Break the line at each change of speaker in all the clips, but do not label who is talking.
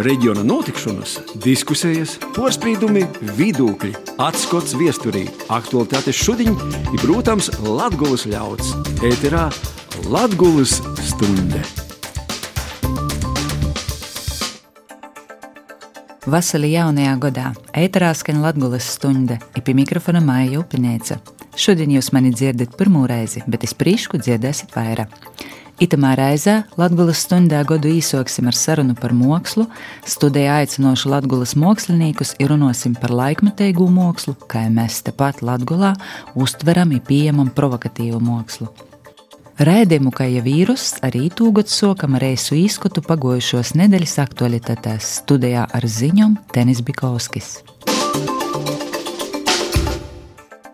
reģiona notikšanas, diskusijas, porcelāna, vidūkļi, atskats viesturī, aktuālitātes šodien ir, protams, Latvijas ļauds. Ēterā Latvijas stunde!
Vasarī jaunajā gadā ēterā skan Latvijas stunde, ir pie mikrofona Maija Upinēca. Šodien jūs mani dzirdat pirmo reizi, bet es prīšku dzirdēsiet vairāk. Itamā reizē Latvijas stundā godu īsoksim ar sarunu par mākslu, studijā aicinošu Latvijas māksliniekus ir runāsim par laikmetīgu mākslu, kā mēs tepat Latvijā uztveram un pieejamam provokatīvu mākslu. Raidījumu kā jau vīruss arī tūgot sokam reisu izskatu pagojušos nedēļas aktualitātēs studijā ar ziņām Tenis Bikovskis.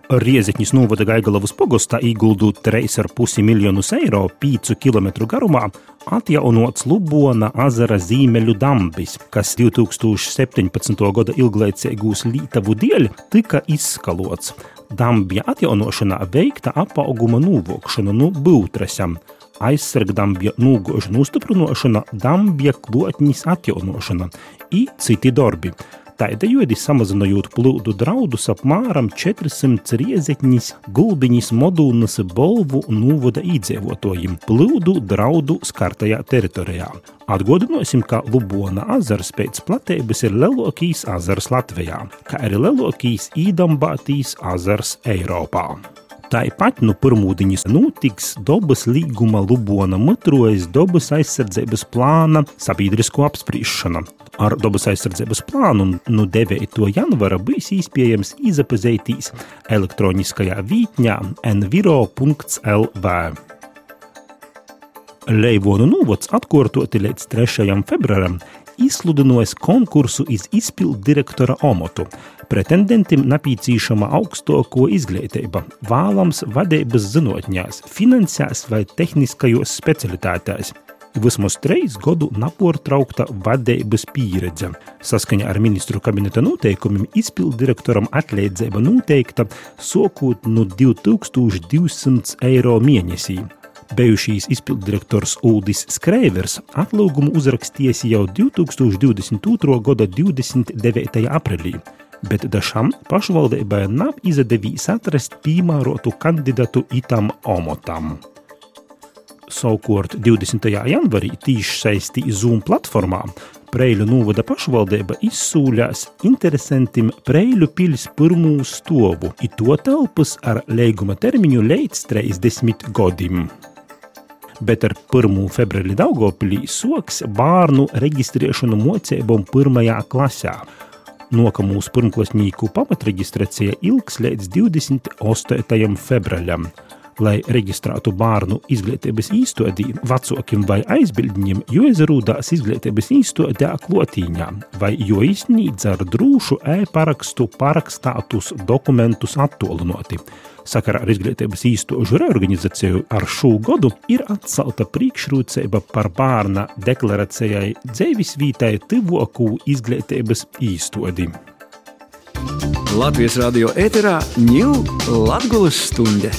Rieziņš novada Gaigalavas pogostā ieguldot 3,5 miljonus eiro 5 km garumā atjaunots Lubona azara zīmeļu dambis, kas 2017. gada ilglaicīgūs lītavu dēļ tika izskalots. Dambja atjaunošanā veikta apauguma novokšana no būtresam, aizsargdambja nūgožu nostiprināšana, dambja klotņas atjaunošana i citi darbi. Tādējādi samazinot plūdu draudus apmēram 400 riezekņas, gulbiņas, modūnas, bolvu novada iedzīvotājiem plūdu draudu skartajā teritorijā. Atgādināsim, ka Lubona azars pēc platības ir lielākais azars Latvijā, kā arī lielākais īdambātīs azars Eiropā. Tāpat no nu pirmūdiņas notiks dabas līguma Lubona mutrojas dabas aizsardzības plāna sabiedrisko apspriešana. Ar dabas aizsardzības plānu no 9. janvara būs iespējams izapazīties elektroniskajā vītņā enviro.lv. Leivonu novads atkārtoti līdz 3. februāram izsludinājis konkursu iz izpildu direktora omatu. Pretendentim napīcīšama augstāko izglītība, vēlams vadības zinātnēs, finansēs vai tehniskajos specialitātēs. Vismaz trīs gadu nepārtraukta vadības pieredze. Saskaņā ar ministru kabineta noteikumiem izpildu direktoram atlīdzība noteikta sākot no 2200 eiro mēnesī. Bijušīs izpilddirektors Uldis Skreivers atlūgumu uzrakstījis jau 2022. gada 29. aprīlī, bet dažam pašvaldībai nav izdevījis atrast piemērotu kandidātu itam omotam. Savukārt 20. janvarī tīši saistī Zoom platformā Preiļu novada pašvaldība izsūļās interesantim Preiļu pils pirmū stovu, i to telpas ar leiguma termiņu līdz 30 godim bet ar 1. februāri Daugopilī soks bērnu reģistrēšanu mocībām pirmajā klasē. Nokamūs pirmklasnīku pamatreģistrācija ilgs līdz 28. februārim lai reģistrētu bērnu izglītības īstodī vecākiem vai aizbildņiem, jo izrūdās izglītības īstodē klotīņā, vai jo iznīdz ar drūšu e-parakstu parakstātus dokumentus attolinoti. Sakarā ar izglītības īstožu reorganizāciju ar šo gadu ir atcelta priekšrocība par bērna deklarācijai dzīvesvītai tuvoku izglītības īstodi.
Latvijas radio ēterā ņūl Latvijas stunde.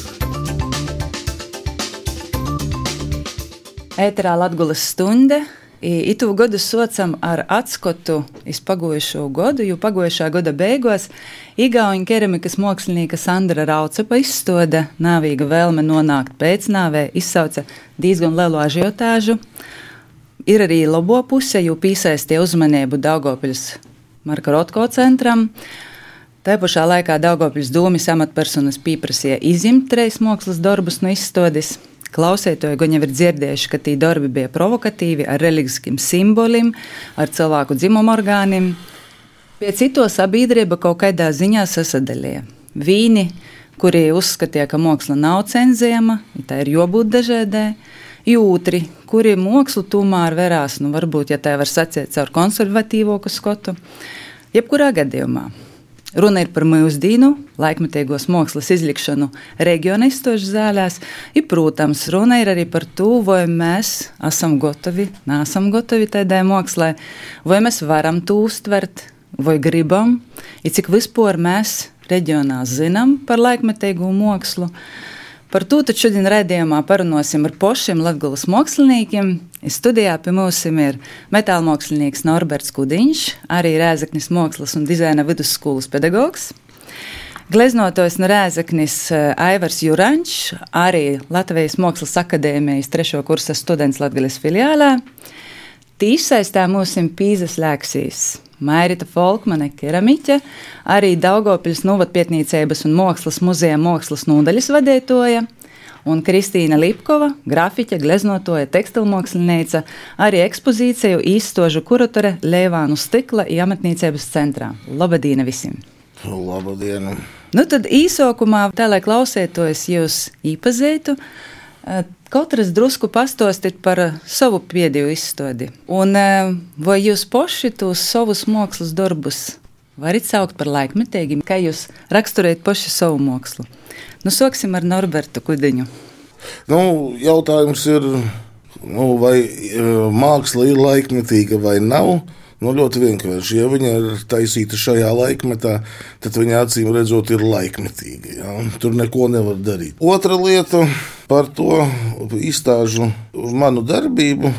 Ēterā Latvijas stunde. Itu gadu socam ar atskatu iz pagojušo gadu, jo pagojušā gada beigās Igaunijas keramikas mākslinieka Sandra Raucepa izstāde Nāvīga vēlme nonākt pēcnāvē izsauca diezgan lielu ažiotāžu. Ir arī labo puse, jo piesaistīja uzmanību Daugopils Marka Rotko centram. Tā pašā laikā Daugopils domas amatpersonas pieprasīja izņemt trejas mākslas darbus no izstādes. Klausētoji gan jau ir dzirdējuši, ka tie darbi bija provokatīvi, ar reliģiskiem simboliem, ar cilvēku dzimumu orgāniem. Pie cito sabiedrība kaut kādā ziņā sasadalīja. Vīni, kuri uzskatīja, ka māksla nav cenzējama, tā ir jābūt dažādai, jūtri, kuri mākslu tomēr verās, nu, varbūt, ja tā var sacīt, caur konservatīvo skatu. Jebkurā gadījumā Runa ir par mūždīnu, laikmetīgos mākslas izlikšanu reģiona izstošu zālēs. Ir, protams, runa ir arī par to, vai mēs esam gatavi, nesam gatavi tādai mākslai, vai mēs varam to uztvert, vai gribam, ir cik vispār mēs reģionā zinām par laikmetīgo mākslu. Par to taču šodien raidījumā parunāsim ar pošiem latgulas māksliniekiem. Studijā pie mums ir metāla mākslinieks Norberts Kudiņš, arī Rēzaknis mākslas un dizaina vidusskolas pedagogs. Gleznotojs no Rēzaknis eh, Aivars Jurančs, arī Latvijas Mākslas akadēmijas trešo kursa students Latvijas filiālē. Tīsaistā mums ir Pīzes Lēksīs. Mairita Folkmane, keramiķe, arī Daugopils Novatpietnīcības un Mākslas muzeja mākslas nodaļas vadītoja, un Kristīna Lipkova, grafiķe, gleznotoja, tekstilmākslinieca, arī ekspozīciju īstožu kuratore Leivānu stikla iemetnīcības centrā. Labadīna visiem!
Labdien!
Nu tad īsākumā, tā lai klausētos jūs īpazītu, Katrs drusku pastāstīt par eh, savu pēdējo izstādi. Un eh, vai jūs paši tos savus mākslas darbus varat saukt par laikmetīgiem, kā jūs raksturējat paši savu mākslu? Nu, sāksim ar Norbertu Kudiņu.
Nu, jautājums ir, nu, vai eh, māksla ir laikmetīga vai nav. Nu, ļoti vienkārši. Ja viņa ir taisīta šajā laikmetā, tad viņa acīm redzot, ir laikmetīga. Ja? Tur neko nevar darīt. Otra lieta par to izstāžu manu darbību.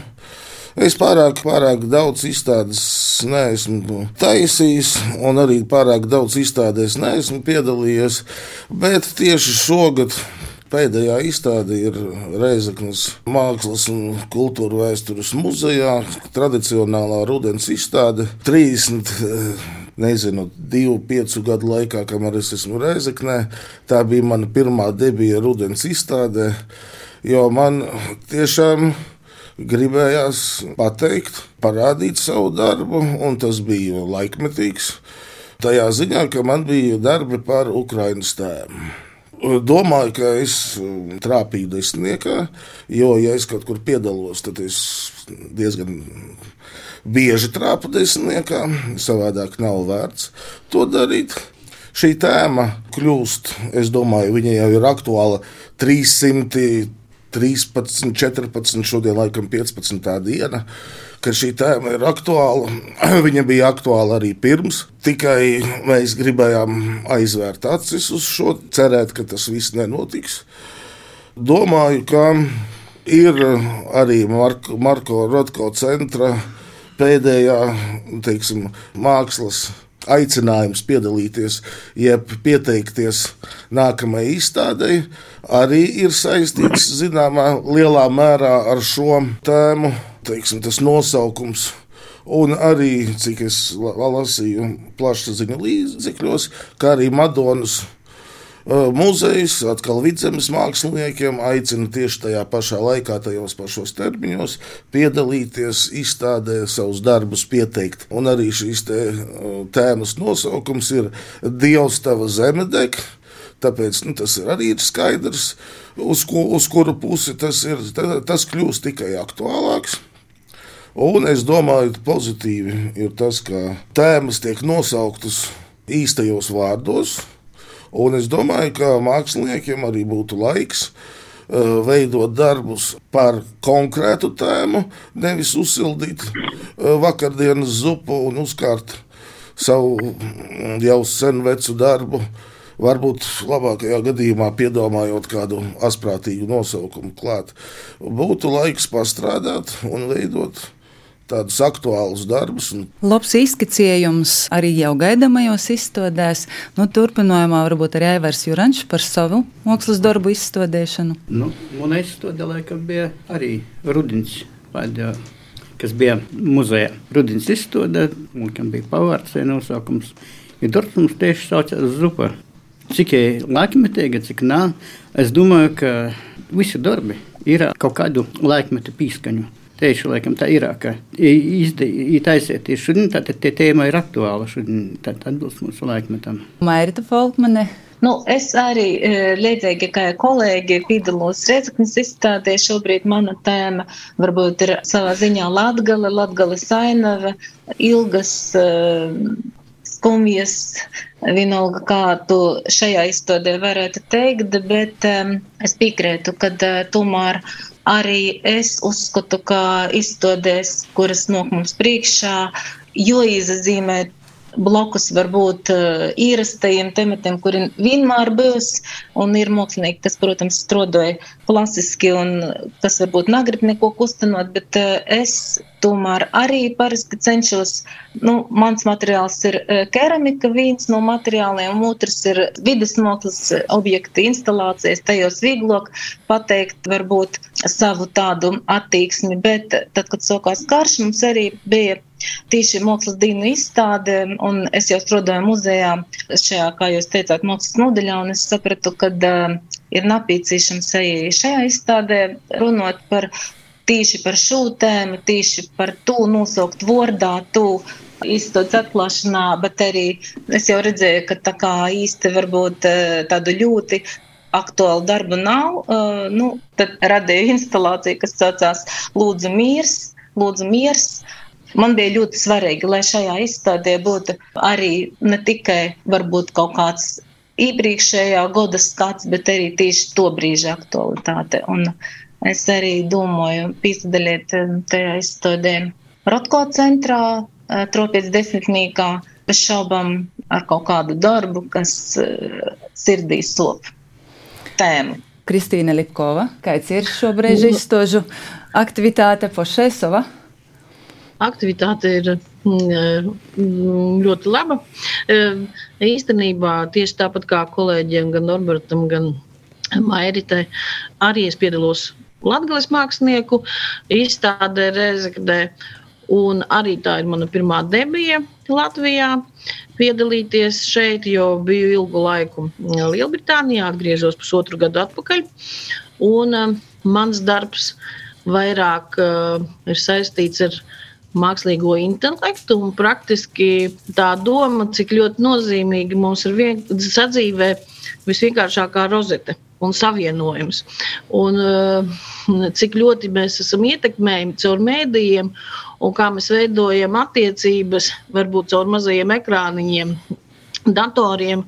Es pārāk, pārāk daudz izstādes neesmu taisījis, un arī pārāk daudz izstādēs neesmu piedalījies. Bet tieši šogad Pēdējā izstāde ir Reizeknas Mākslas un kultūra vēstures muzejā. Tradicionālā rudens izstāde 30 eh, nezinu, divu, piecu gadu laikā, kamēr es esmu Reizeknē. Tā bija mana pirmā debija rudens izstādē, jo man tiešām gribējās pateikt, parādīt savu darbu, un tas bija laikmetīgs. Tajā ziņā, ka man bija darbi par Ukraiņas tēmu. Domāju, ka es um, trāpīju desmitniekā, jo, ja es kaut kur piedalos, tad es diezgan bieži trāpu desmitniekā. Savādāk nav vērts to darīt. Šī tēma kļūst, es domāju, viņa jau ir aktuāla 300. 13, 14, šodien laikam 15. diena, ka šī tēma ir aktuāla. Viņa bija aktuāla arī pirms, tikai mēs gribējām aizvērt acis uz šo, cerēt, ka tas viss nenotiks. Domāju, ka ir arī Marko, Marko Rotko centra pēdējā teiksim, mākslas aicinājums piedalīties, jeb pieteikties nākamajai izstādei, arī ir saistīts zināmā lielā mērā ar šo tēmu. Teiksim, tas nosaukums Un arī, cik es lasīju plašsaziņu līdzekļos, kā arī Madonas Muzejs atkal vidzemes māksliniekiem aicina tieši tajā pašā laikā, tajos pašos termiņos, piedalīties izstādē, savus darbus pieteikt. Un arī šīs tēmas nosaukums ir Dievs, tava zeme deg. Tāpēc nu, tas ir arī ir skaidrs, uz, ko, uz kuru pusi tas ir. Tas kļūst tikai aktuālāks. Un es domāju, ka pozitīvi ir tas, ka tēmas tiek nosauktas īstajos vārdos, Un es domāju, ka māksliniekiem arī būtu laiks uh, veidot darbus par konkrētu tēmu, nevis uzsildīt uh, vakardienas zupu un uzkārt savu mm, jau sen vecu darbu. Varbūt labākajā gadījumā piedomājot kādu asprātīgu nosaukumu klāt, būtu laiks pastrādāt un veidot tādus aktuālus darbus.
Labs izskicējums arī jau gaidāmajos izstādēs. Nu, turpinājumā varbūt arī Aivars Jurančs par savu mākslas darbu izstādēšanu.
Nu, un izstādē laikam bija arī Rudins. Pēdējā kas bija muzejā. Rudens izstādē, kam bija pavārds vai nosaukums. Ja darbs mums tieši saucās Zupa. Cik laikmetīga, cik nā, es domāju, ka visi darbi ir kaut kādu laikmetu pīskaņu. Tieši laikam tā ir, ka iztaisiet tieši šodien, tad tie tēma ir aktuāla šodien, tad atbilst mūsu laikmetam.
Mairita Folkmane.
Nu, es arī e, līdzīgi kā kolēģi piedalos Redzeknas izstādē. Šobrīd mana tēma varbūt ir savā ziņā Latgale, Latgale Sainava, ilgas uh, skumjas, vienalga kā tu šajā izstādē varētu teikt, bet um, es piekrītu, ka uh, tomēr Arī es uzskatu, ka izstādēs, kuras nok mums priekšā, jo izzīmē blokus varbūt ierastajiem tematiem, kuri vienmēr būs, un ir mākslinieki, kas, protams, strādāja klasiski un kas varbūt negrib neko kustinot, bet es tomēr arī parasti cenšos, nu, mans materiāls ir keramika, viens no materiāliem, otrs ir vidas mākslas objekti, instalācijas, tajos vieglāk pateikt varbūt savu tādu attieksmi, bet tad, kad sākās karš, mums arī bija Tīši mākslas dienu izstāde, un es jau strādāju muzejā šajā, kā jūs teicāt, mākslas nodaļā, un es sapratu, ka uh, ir nepieciešams arī šajā izstādē runāt par tīši par šo tēmu, tīši par to nosaukt vārdā, to izstādes atklāšanā, bet arī es jau redzēju, ka tā kā īsti varbūt tādu ļoti aktuālu darbu nav, uh, nu, tad radīju instalāciju, kas saucās Lūdzu miers, Lūdzu miers, Man bija ļoti svarīgi, lai šajā izstādē būtu arī ne tikai varbūt kaut kāds iepriekšējā gada skats, bet arī tieši to brīža aktualitāte. Un es arī domāju, piesaistīt eh, tajā izstādē Rotko centrā, eh, tropiec desmitniekā, bez šaubām ar kaut kādu darbu, kas eh, sirdī sop tēmu.
Kristīna Lipkova, kāds ir šobrīd izstāžu aktivitāte Pošesova?
aktivitāte ir ļoti laba. E, īstenībā tieši tāpat kā kolēģiem, gan Norbertam, gan Mairitai, arī es piedalos Latvijas mākslinieku izstādē Rezekdē. Un arī tā ir mana pirmā debija Latvijā. Piedalīties šeit, jo biju ilgu laiku Lielbritānijā, atgriezos pusotru gadu atpakaļ. Un uh, mans darbs vairāk uh, ir saistīts ar uh, mākslīgo intelektu. Praktiski tā doma, cik ļoti nozīmīgi mums ir vien, sadzīvē visvienkāršākā rozete un savienojums. Un, uh, cik ļoti mēs esam ietekmējami caur mēdījiem un kā mēs veidojam attiecības, varbūt caur mazajiem ekrāniņiem, datoriem.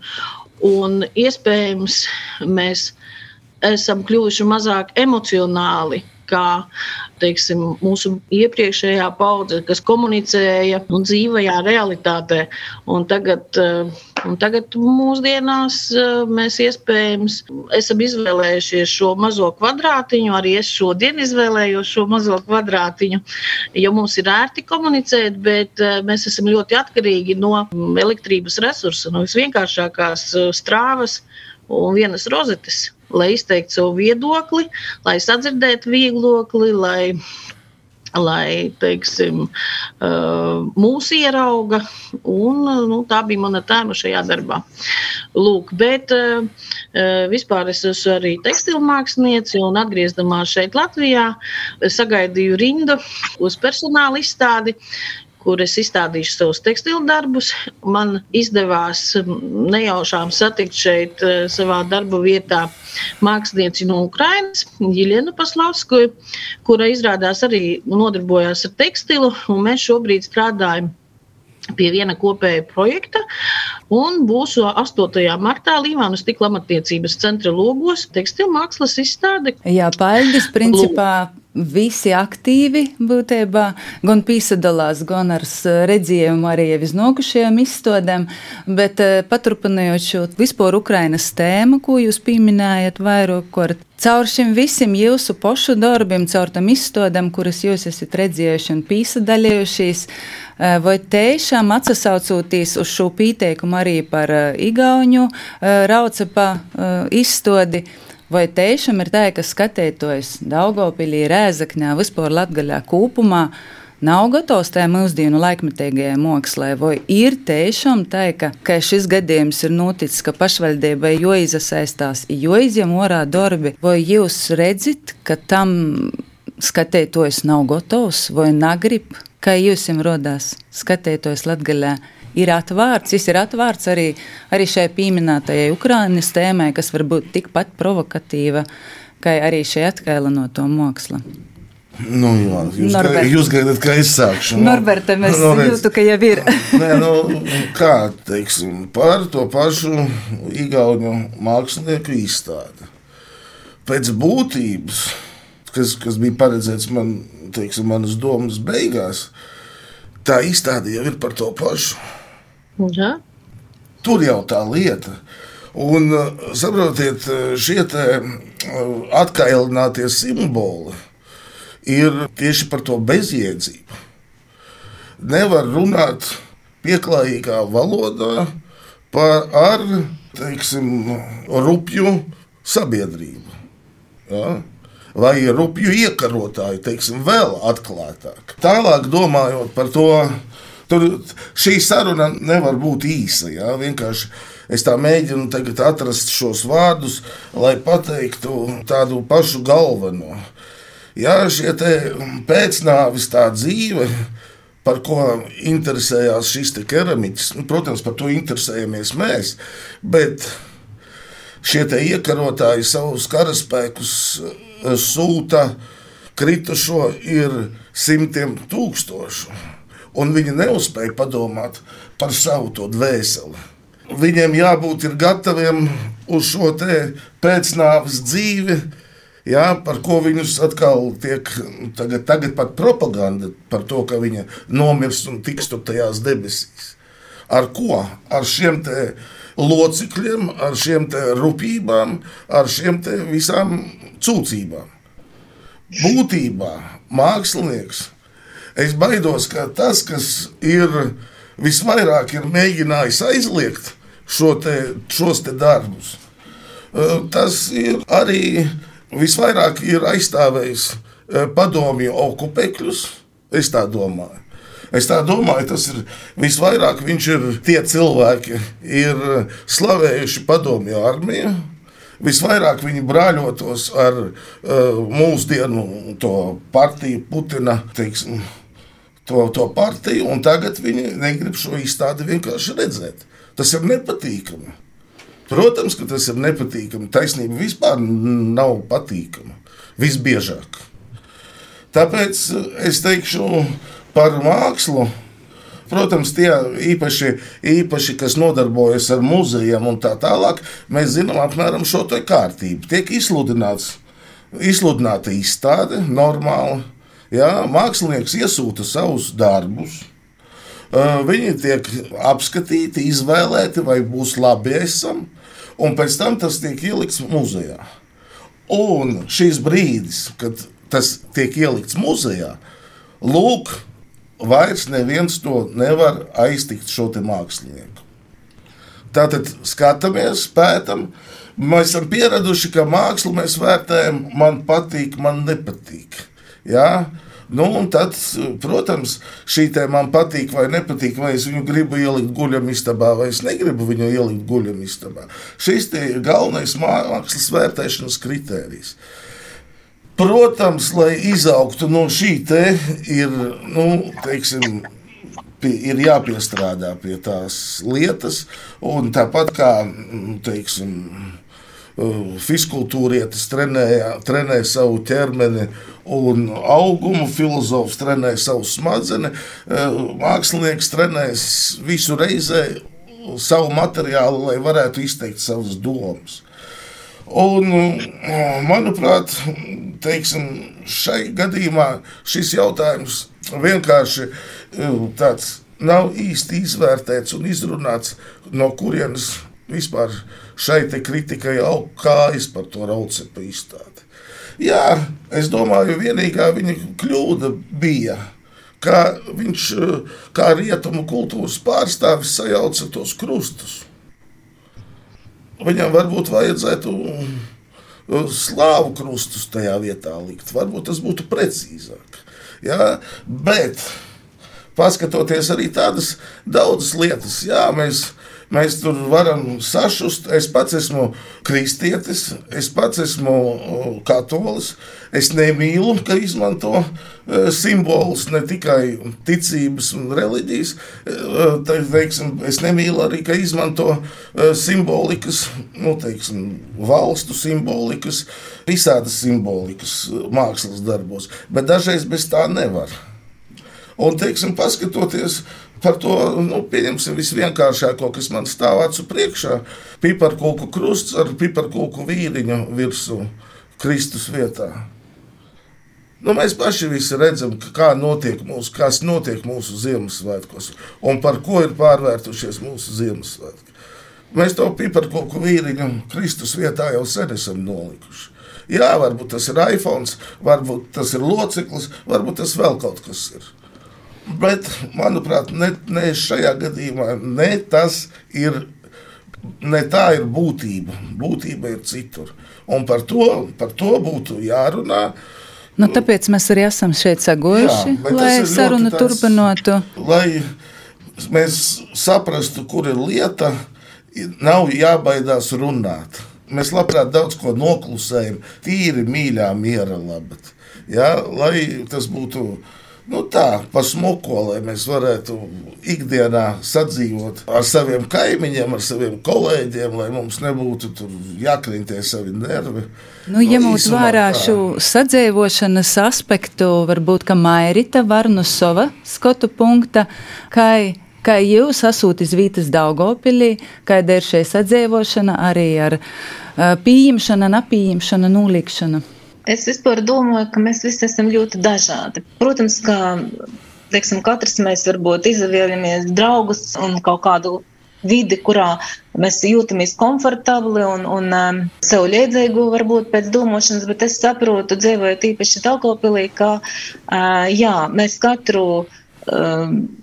Un iespējams, mēs esam kļuvuši mazāk emocionāli kā teiksim, mūsu iepriekšējā paudze, kas komunicēja un dzīvajā realitātē. Un tagad, eh, un tagad mūsdienās eh, mēs iespējams esam izvēlējušies šo mazo kvadrātiņu, arī es šodien izvēlējos šo mazo kvadrātiņu, jo mums ir ērti komunicēt, bet eh, mēs esam ļoti atkarīgi no elektrības resursa, no visvienkāršākās strāvas un vienas rozetes lai izteiktu savu viedokli, lai sadzirdētu viedokli, lai lai teiksim, mūs ierauga. Un, nu, tā bija mana tēma šajā darbā. Lūk, bet vispār es esmu arī tekstilmāksliniece un atgriezamās šeit Latvijā sagaidīju rindu uz personāla izstādi kur es izstādīšu savus tekstilu darbus. Man izdevās nejaušām satikt šeit, eh, savā darba vietā, mākslinieci no Ukrainas, Jiļenu Paslavsku, kura izrādās arī nodarbojās ar tekstilu, un mēs šobrīd strādājam pie viena kopēja projekta. Un būs 8. martā Līvānas stikla amatniecības centra logos tekstilmākslas izstāde.
Jā, paļģis principā visi aktīvi būtībā gan piesadalās, gan ar redzējumu arī jau iznākušajām izstādēm, bet eh, paturpinājot šo vispār Ukrainas tēmu, ko jūs pieminējat vairāk kārt. Caur šim visam jūsu pašu darbam, caur tam izstādēm, kuras jūs esat redzējuši un piesadalījušies, eh, vai tiešām atsaucoties uz šo pieteikumu arī par eh, Igauņu raucapa izstādi, Vai tiešām ir tā, ka skatītājs Daugopilī, Rēzakņā, vispār Latgaļā kopumā nav gatavs tajā mūsdienu laikmetīgajai mākslē, vai ir tiešām tā, ka, ka šis gadījums ir noticis, ka pašvaldībai joizasaistās, joizņem orā darbi, vai jūs redzat, ka tam skatītājs nav gatavs? Vai negrib, kā jūs jums rodās skatītājs Latgaļā? Ir atvērts. Viņš ir atvērts arī, arī šai pieminētajai Ukraiņas tēmai, kas var būt tikpat provokatīva, kā arī šī atkaila no to māksla.
Nu, jā, jūs, Norbert. jūs gaidat, ka es sākšu.
Nu, Norberta, mēs nu, jūtu, ka jau ir.
Nē, nu, kā teiksim, par to pašu Igauņu mākslinieku izstādi. Pēc būtības, kas, kas bija paredzēts man, teiksim, manas domas beigās, tā izstāde jau ir par to pašu
Jā.
Tur jau tā lieta. Un saprotiet, šie atkailinātie simboli ir tieši par to bezjēdzību. Nevar runāt pieklājīgā valodā par ar, teiksim, rupju sabiedrību. Ja? Vai rupju iekarotāju, teiksim, vēl atklātāk. Tālāk domājot par to, tur šī saruna nevar būt īsa. Ja? Vienkārši es tā mēģinu atrast šos vārdus, lai pateiktu tādu pašu galveno. Jā, šie pēcnāvis tā dzīve, par ko interesējās šis keramiķis. Nu, protams, par to interesējamies mēs, bet šie iekarotāji savus karaspēkus eh, sūta kritušo ir simtiem tūkstošu, un viņi neuzspēja padomāt par savu to dvēseli. Viņiem jābūt gataviem uz šo pēcnāvas dzīvi, Jā, par ko viņus atkal tiek tagad, tagad pat propaganda par to, ka viņa nomirs un tiks tur tajās debesīs. Ar ko? Ar šiem locekļiem, ar šiem rūpībām, ar šiem visām cūcībām. Būtībā mākslinieks, es baidos, ka tas, kas ir visvairāk ir mēģinājis aizliegt šo te, šos te darbus, eh, tas ir arī visvairāk ir aizstāvējis eh, padomju okupēkļus. Es tā domāju. Es tā domāju, tas ir visvairāk. Viņš ir tie cilvēki, ir slavējuši padomju armiju. Visvairāk viņi brāļotos ar uh, mūsdienu partiju, Putina teiksim, to, to partiju, un tagad viņi negrib šo izstādi vienkārši redzēt. Tas ir nepatīkami. Protams, ka tas ir nepatīkami. Taisnība vispār nav patīkama. Visbiežāk. Tāpēc es teikšu par mākslu. Protams, tie īpaši, īpaši, kas nodarbojas ar muzejiem un tā tālāk, mēs zinām apmēram šo kārtību. Tiek izsludināts, izsludināta izstāde normāli. Jā, mākslinieks iesūta savus darbus. Viņi tiek apskatīti, izvēlēti, vai būs labi esam un pēc tam tas tiek ielikts muzejā. Un šis brīdis, kad tas tiek ielikts muzejā, lūk, vairs neviens to nevar aiztikt šo mākslinieku. Tātad skatāmies, pētām. Mēs esam pieraduši, ka mākslu mēs vērtējam, man patīk, man nepatīk. Ja? Nu, tad, protams, šī tēma man patīk vai nepatīk, vai es viņu gribu ielikt guļamistabā, vai es negribu viņu ielikt guļamistabā. Šis ir galvenais mākslas vērtēšanas kritērijs. Protams, lai izaugtu no šī te, ir, nu, teiksim, ir jāpiestrādā pie tās lietas, un tāpat kā, teiksim, Fiskultūrietis trenēja, trenēja savu ķermeni un augumu, filozofs trenēja savu smadzenes, mākslinieks trenēs visu reizē savu materiālu, lai varētu izteikt savas domas. Un, manuprāt, teiksim, šai gadījumā šis jautājums vienkārši tāds nav īsti izvērtēts un izrunāts, no kurienes vispār šai kritikai aug kājas par to raucepu izstādi. Jā, es domāju, vienīgā viņa kļūda bija, ka viņš kā rietumu kultūras pārstāvis sajauca tos krustus. Viņam varbūt vajadzētu slāvu krustus tajā vietā likt. Varbūt tas būtu precīzāk. Ja? Bet, paskatoties arī tādas daudzas lietas, jā, mēs Mēs tur varam sašust. Es pats esmu kristietis, es pats esmu katolis. Es nemīlu, ka izmanto e, simbolus ne tikai ticības un reliģijas. E, Te, teiksim, es nemīlu arī, ka izmanto e, simbolikas, nu, teiksim, valstu simbolikas, visādas simbolikas mākslas darbos. Bet dažreiz bez tā nevar. Un, teiksim, paskatoties par to, nu, pieņemsim visvienkāršāko, kas man stāv acu priekšā - piparkūku krusts ar piparkūku vīriņu virsū Kristus vietā. Nu, mēs paši visi redzam, kā notiek mūsu, kas notiek mūsu Ziemassvētkos un par ko ir pārvērtušies mūsu Ziemassvētki. Mēs to piparkoku vīriņu Kristus vietā jau sen esam nolikuši. Jā, varbūt tas ir iPhone, varbūt tas ir loceklis, varbūt tas vēl kaut kas ir. Bet, manuprāt, ne, ne šajā gadījumā ne tas ir. Ne tā ir būtība. Būtība ir citur. Un par to, par to būtu jārunā.
Nu, tāpēc mēs arī esam šeit sagojuši, Jā, lai sarunu turpinātu.
Lai mēs saprastu, kur ir lieta, nav jābaidās runāt. Mēs labprāt daudz ko noklusējam, tīri mīļā, miera labad. Ja, lai tas būtu nu tā, pa smuko, lai mēs varētu ikdienā sadzīvot ar saviem kaimiņiem, ar saviem kolēģiem, lai mums nebūtu jākrintie savi nervi.
Nu, ņemot nu, vērā šo sadzīvošanas aspektu, varbūt Mairita Varnusova skotu punkta, kā kā jūs esat iz vītas Daugopilī, kāda ir šī sadzīvošana arī ar pieņemšanu, nepieņemšanu, nulīkšanu.
Es vispār domāju, ka mēs visi esam ļoti dažādi. Protams, ka teiksim, katrs mēs varbūt izvēlamies draugus un kaut kādu vidi, kurā mēs jūtamies komfortabli un, un um, sev liedzīgu, varbūt pēc domāšanas, bet es saprotu, dzīvojot īpaši Daugopilī, ka uh, jā, mēs katru. Um,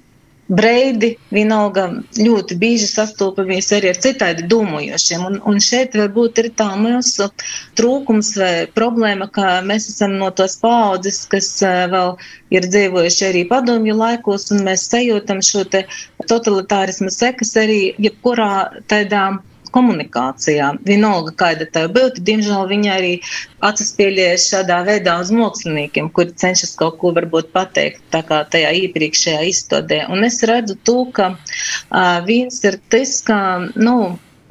Breidi vienalga ļoti bieži sastopamies arī ar citādi domājošiem. Un, un šeit varbūt ir tā mūsu trūkums vai problēma, ka mēs esam no tos paudzes, kas eh, vēl ir dzīvojuši arī padomju laikos, un mēs sajūtam šo totalitārismu sekas arī jebkurā tādā komunikācijā. Vienalga, kāda tā būtu, diemžēl viņa arī atsaspēlējas šādā veidā uz māksliniekiem, kuri cenšas kaut ko varbūt pateikt, tā kā tajā iepriekšējā izstādē. Un es redzu to, ka uh, viens ir tas, ka, nu,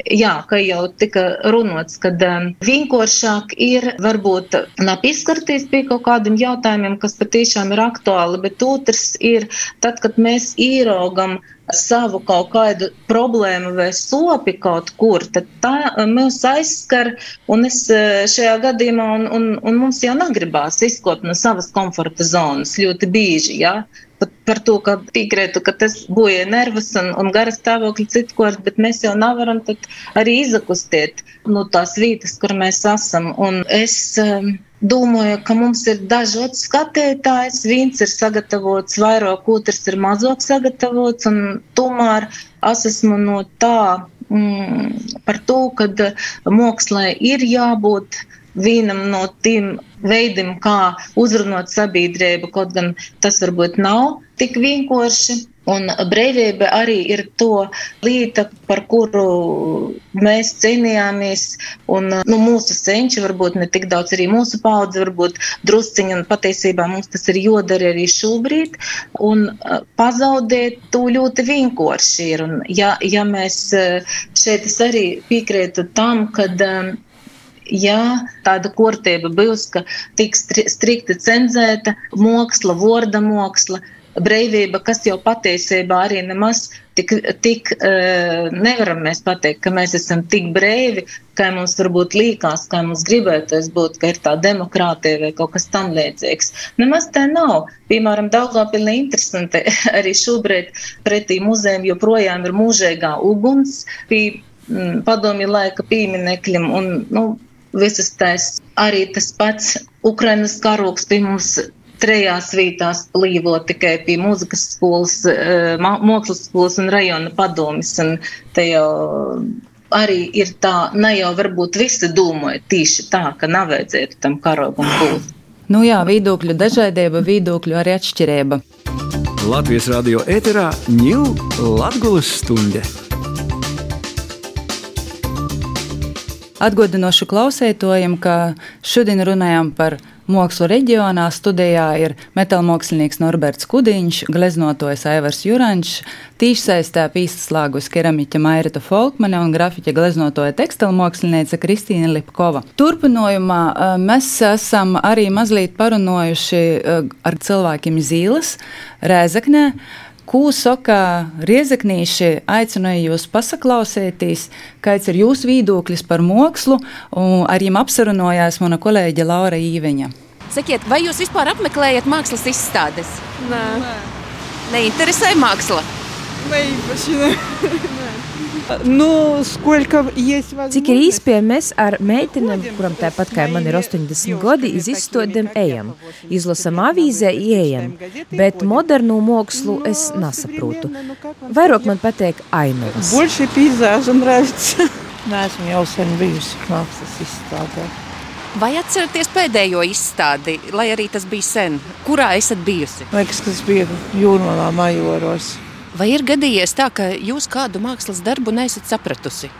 jā, ka jau tika runāts, ka um, vienkāršāk ir varbūt nepieskarties pie kaut kādiem jautājumiem, kas patiešām ir aktuāli, bet otrs ir tad, kad mēs īraugam savu kaut kādu problēmu vai sopi kaut kur, tad tā mūs aizskar, un es uh, šajā gadījumā, un, un, un mums jau negribās izkot no savas komforta zonas ļoti bieži. Ja? Pat par to, ka piekrītu, ka tas boja nervus un, un garas stāvokļi citkārt, bet mēs jau nevaram arī izakustēt no tās vietas, kur mēs esam. Un es um, domāju, ka mums ir dažāds skatītājs. Viens ir sagatavots vairāk, otrs ir mazāk sagatavots, tomēr es esmu no tā mm, par to, ka mākslā ir jābūt vienam no tiem veidiem, kā uzrunāt sabiedrību, kaut gan tas varbūt nav tik vienkārši. Un brīvība arī ir to lieta, par kuru mēs cīnījāmies. Un, nu, mūsu senči, varbūt ne tik daudz arī mūsu paudze, varbūt drusciņi, un patiesībā mums tas ir jodara arī šobrīd. Un pazaudēt to ļoti vienkārši ir. Un, ja, ja mēs šeit arī piekrītu tam, kad ja tāda kārtība būs, ka tiks strikti cenzēta māksla, vorda māksla, brīvība, kas jau patiesībā arī nemaz tik, tik uh, nevaram mēs pateikt, ka mēs esam tik brīvi, kā mums varbūt līkās, kā mums gribētos būt, ka ir tā demokrātija vai kaut kas tam līdzīgs. Nemaz tā nav. Piemēram, Daugavpilī interesanti arī šobrīd pretī muzejam joprojām ir mūžīgā uguns pie padomju laika pieminekļiem un, nu, visas tās arī tas pats Ukrainas karoks pie mums trejās vietās plīvo tikai pie mūzikas skolas, eh, mākslas skolas un rajona padomis. Un te jau arī ir tā, ne jau varbūt visi domāja tieši tā, ka nav vajadzētu tam karogam būt.
Nu jā, viedokļu dažādība, viedokļu arī atšķirība.
Latvijas radio ēterā ņūl Latgulas stunde.
Atgādinošu klausētojiem, ka šodien runājam par Mākslu reģionā studijā ir metālmākslinieks Norberts Kudiņš, gleznotojs Aivars Jurančs, tīšsaistē pīslāgus keramiķa Mairita Folkmane un grafiķa gleznotoja tekstilmākslinieca Kristīna Lipkova. Turpinājumā mēs esam arī mazliet parunājuši ar cilvēkiem Zīles, Rēzaknē. Ko saka riezeknīši, aicināju jūs pasaklausēties, kāds ir jūsu viedoklis par mākslu, un ar jums apsarunājās mana kolēģe Laura Īveņa.
Sakiet, vai jūs vispār apmeklējat mākslas izstādes?
Nē,
Neinteresē māksla.
ne īpaši. Ne. Nu, сколько есть
Cik ir īspējams ar meitenēm, kuram tāpat kā man ir 80 gadi, iz izstādēm ejam, izlasam avīzē, ejam, bet modernu mākslu es nesaprotu. Vairāk man patīk ainavas.
Больше пейзажа нравится. Neesmu jau sen bijusi mākslas izstādē.
Vai atceraties pēdējo izstādi, lai arī tas bija sen? Kurā esat bijusi?
Liekas, ka tas bija jūrmalā majoros.
Vai ir gadījies tā, ka jūs kādu mākslas darbu nesat sapratusi?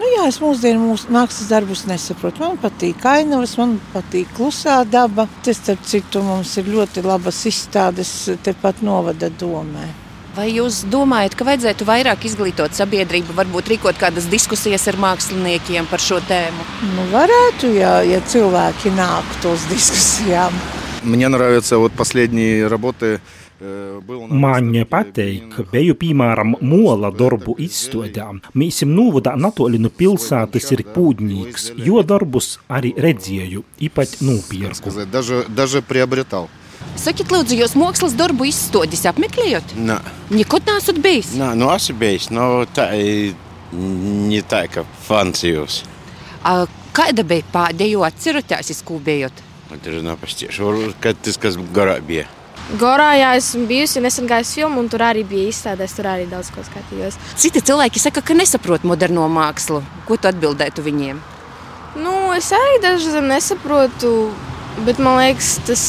Nu, jā, es mūsdienu mūsu mākslas darbus nesaprotu. Man patīk ainavas, man patīk klusā daba. Tas, starp citu, mums ir ļoti labas izstādes tepat novada domē.
Vai jūs domājat, ka vajadzētu vairāk izglītot sabiedrību, varbūt rīkot kādas diskusijas ar māksliniekiem par šo tēmu?
Nu, varētu, ja, ja cilvēki nāktu uz diskusijām.
Мне нравятся вот последние работы.
Māņa
pateik,
biju piemēram mola darbu izstodē. Mīsim nūvada Natolinu pilsētas ir pūdnīgs, jo darbus arī redzēju, īpat
nūpierku. Daži, daži priobretal.
Sakiet, lūdzu, jūs mākslas darbu izstādījis, apmeklējot?
Nē,
nekad neesat bijis.
Nē, nu esmu bijis, nu tā ir tā, ka fans jūs.
A, kāda bija pēdējo atceroties, ko bijāt?
Man nu, ir nepastieši, nu, kad tas, kas garā bija.
Gorā, jā, esmu bijusi nesen gājusi filmu, un tur arī bija izstādēs. Tur arī daudz ko skatījos.
Citi cilvēki saka, ka nesaprot moderno mākslu. Ko tu atbildētu viņiem?
Nu, es arī dažreiz nesaprotu, bet man liekas, tas,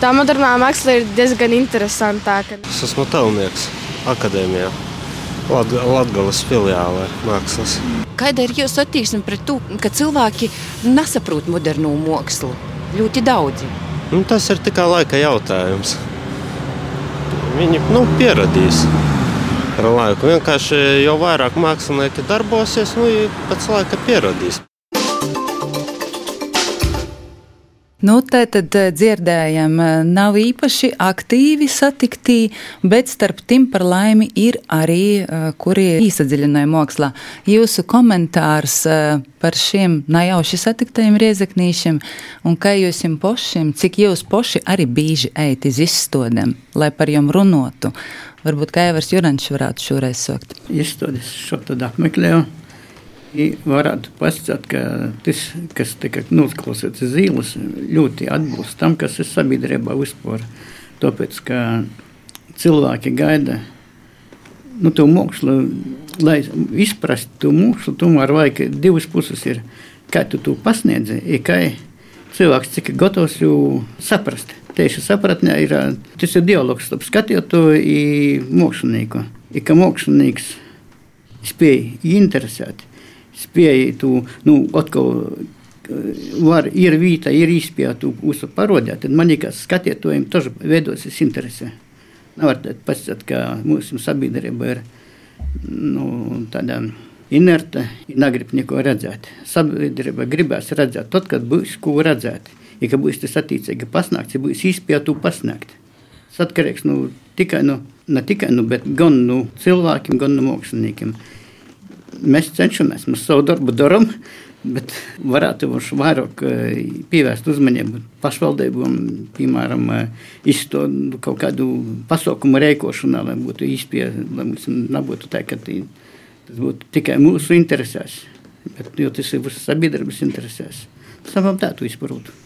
tā modernā māksla ir diezgan interesantāka.
Es esmu Telnieks akadēmijā, Latgales filiālē mākslas.
Kāda ir jūsu attieksme pret to, ka cilvēki nesaprot moderno mākslu? Ļoti daudzi.
Nu, tas ir tikai laika jautājums. Viņi nu, pieradīs ar laiku. Vienkārši jau vairāk mākslinieki darbosies, nu, pēc laika pieradīs.
Nu, tā tad eh, dzirdējam, eh, nav īpaši aktīvi satiktī, bet starp tiem par laimi ir arī, eh, kuri īsadziļināja mākslā. Jūsu komentārs par šiem najauši satiktajiem riezeknīšiem un kā jūs jums pošiem, cik jūs poši arī bīži eit iz izstodēm, lai par jums runotu. Varbūt Kaivars Jurančs varētu šoreiz sokt.
Izstādes šo tad apmeklēju. Varētu pasakāt, ka tas, kas tika noklausīts zīles, ļoti atbilst tam, kas ir sabiedrībā vispār. Tāpēc, ka cilvēki gaida nu, to mākslu, lai izprastu to mākslu, tomēr vajag divas puses ir, kā tu to pasniedzi, ir kā cilvēks cik gatavs jau saprast. Tieši sapratnē ir, tas ir dialogs starp skatītāju un mākslinieku. Ir ka mākslinieks spēj interesēt, spēj to, nu, atkal var, ir vieta, ir izpēja to visu parodēt, tad man liekas, skatītājiem tas veidosies interese. Nevar pasakāt, ka mūsu sabiedrība ir nu, tāda inerta, negrib neko redzēt. Sabiedrība gribēs redzēt, tad, kad būs ko redzēt. Ja ka būs tas attiecīgi pasniegts, ja būs izpēja to pasniegt. Tas atkarīgs nu, tikai no, ne tikai no, bet gan no cilvēkiem, gan no māksliniekiem. Mēs cenšamies, mēs savu darbu darām, bet varētu vairāk eh, pievērst uzmanību pašvaldībām, piemēram, eh, izstāstu kaut kādu pasaukumu rēkošanā, lai būtu izpēja, lai mums nebūtu tā, ka tas būtu tikai mūsu interesēs, bet jo tas ir visas sabiedrības interesēs. Savam tā tu izprotu.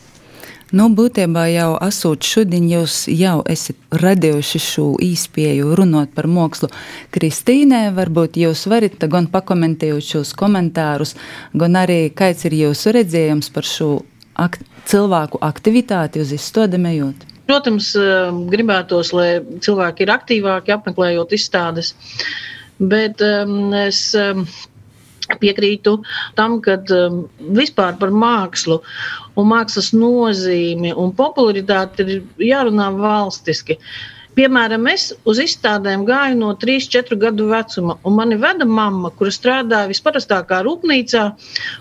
Nu, būtībā jau esot šodien, jūs jau esat radījuši šo īspēju runāt par mākslu. Kristīnē, varbūt jūs varat gan pakomentēt šos komentārus, gan arī kāds ir jūsu redzējums par šo akt cilvēku aktivitāti uz izstādēm.
Protams, eh, gribētos, lai cilvēki ir aktīvāki apmeklējot izstādes, bet um, es um, piekrītu tam, ka um, vispār par mākslu un mākslas nozīmi un popularitāti ir jārunā valstiski. Piemēram, es uz izstādēm gāju no 3, 4 gadu vecuma, un mani veda mamma, kura strādāja visparastākā rūpnīcā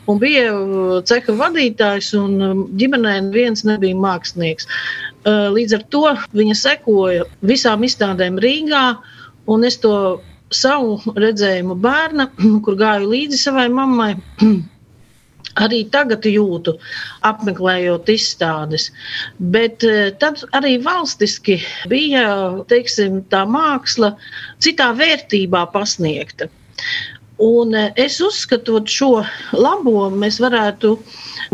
un bija uh, ceha vadītājs, un um, ģimenē neviens nebija mākslinieks. Uh, Līdz ar to viņa sekoja visām izstādēm Rīgā, un es to savu redzējumu bērna, kur gāju līdzi savai mammai. arī tagad jūtu, apmeklējot izstādes. Bet eh, tad arī valstiski bija teiksim, tā māksla citā vērtībā pasniegta. Un eh, es uzskatu, šo labo mēs varētu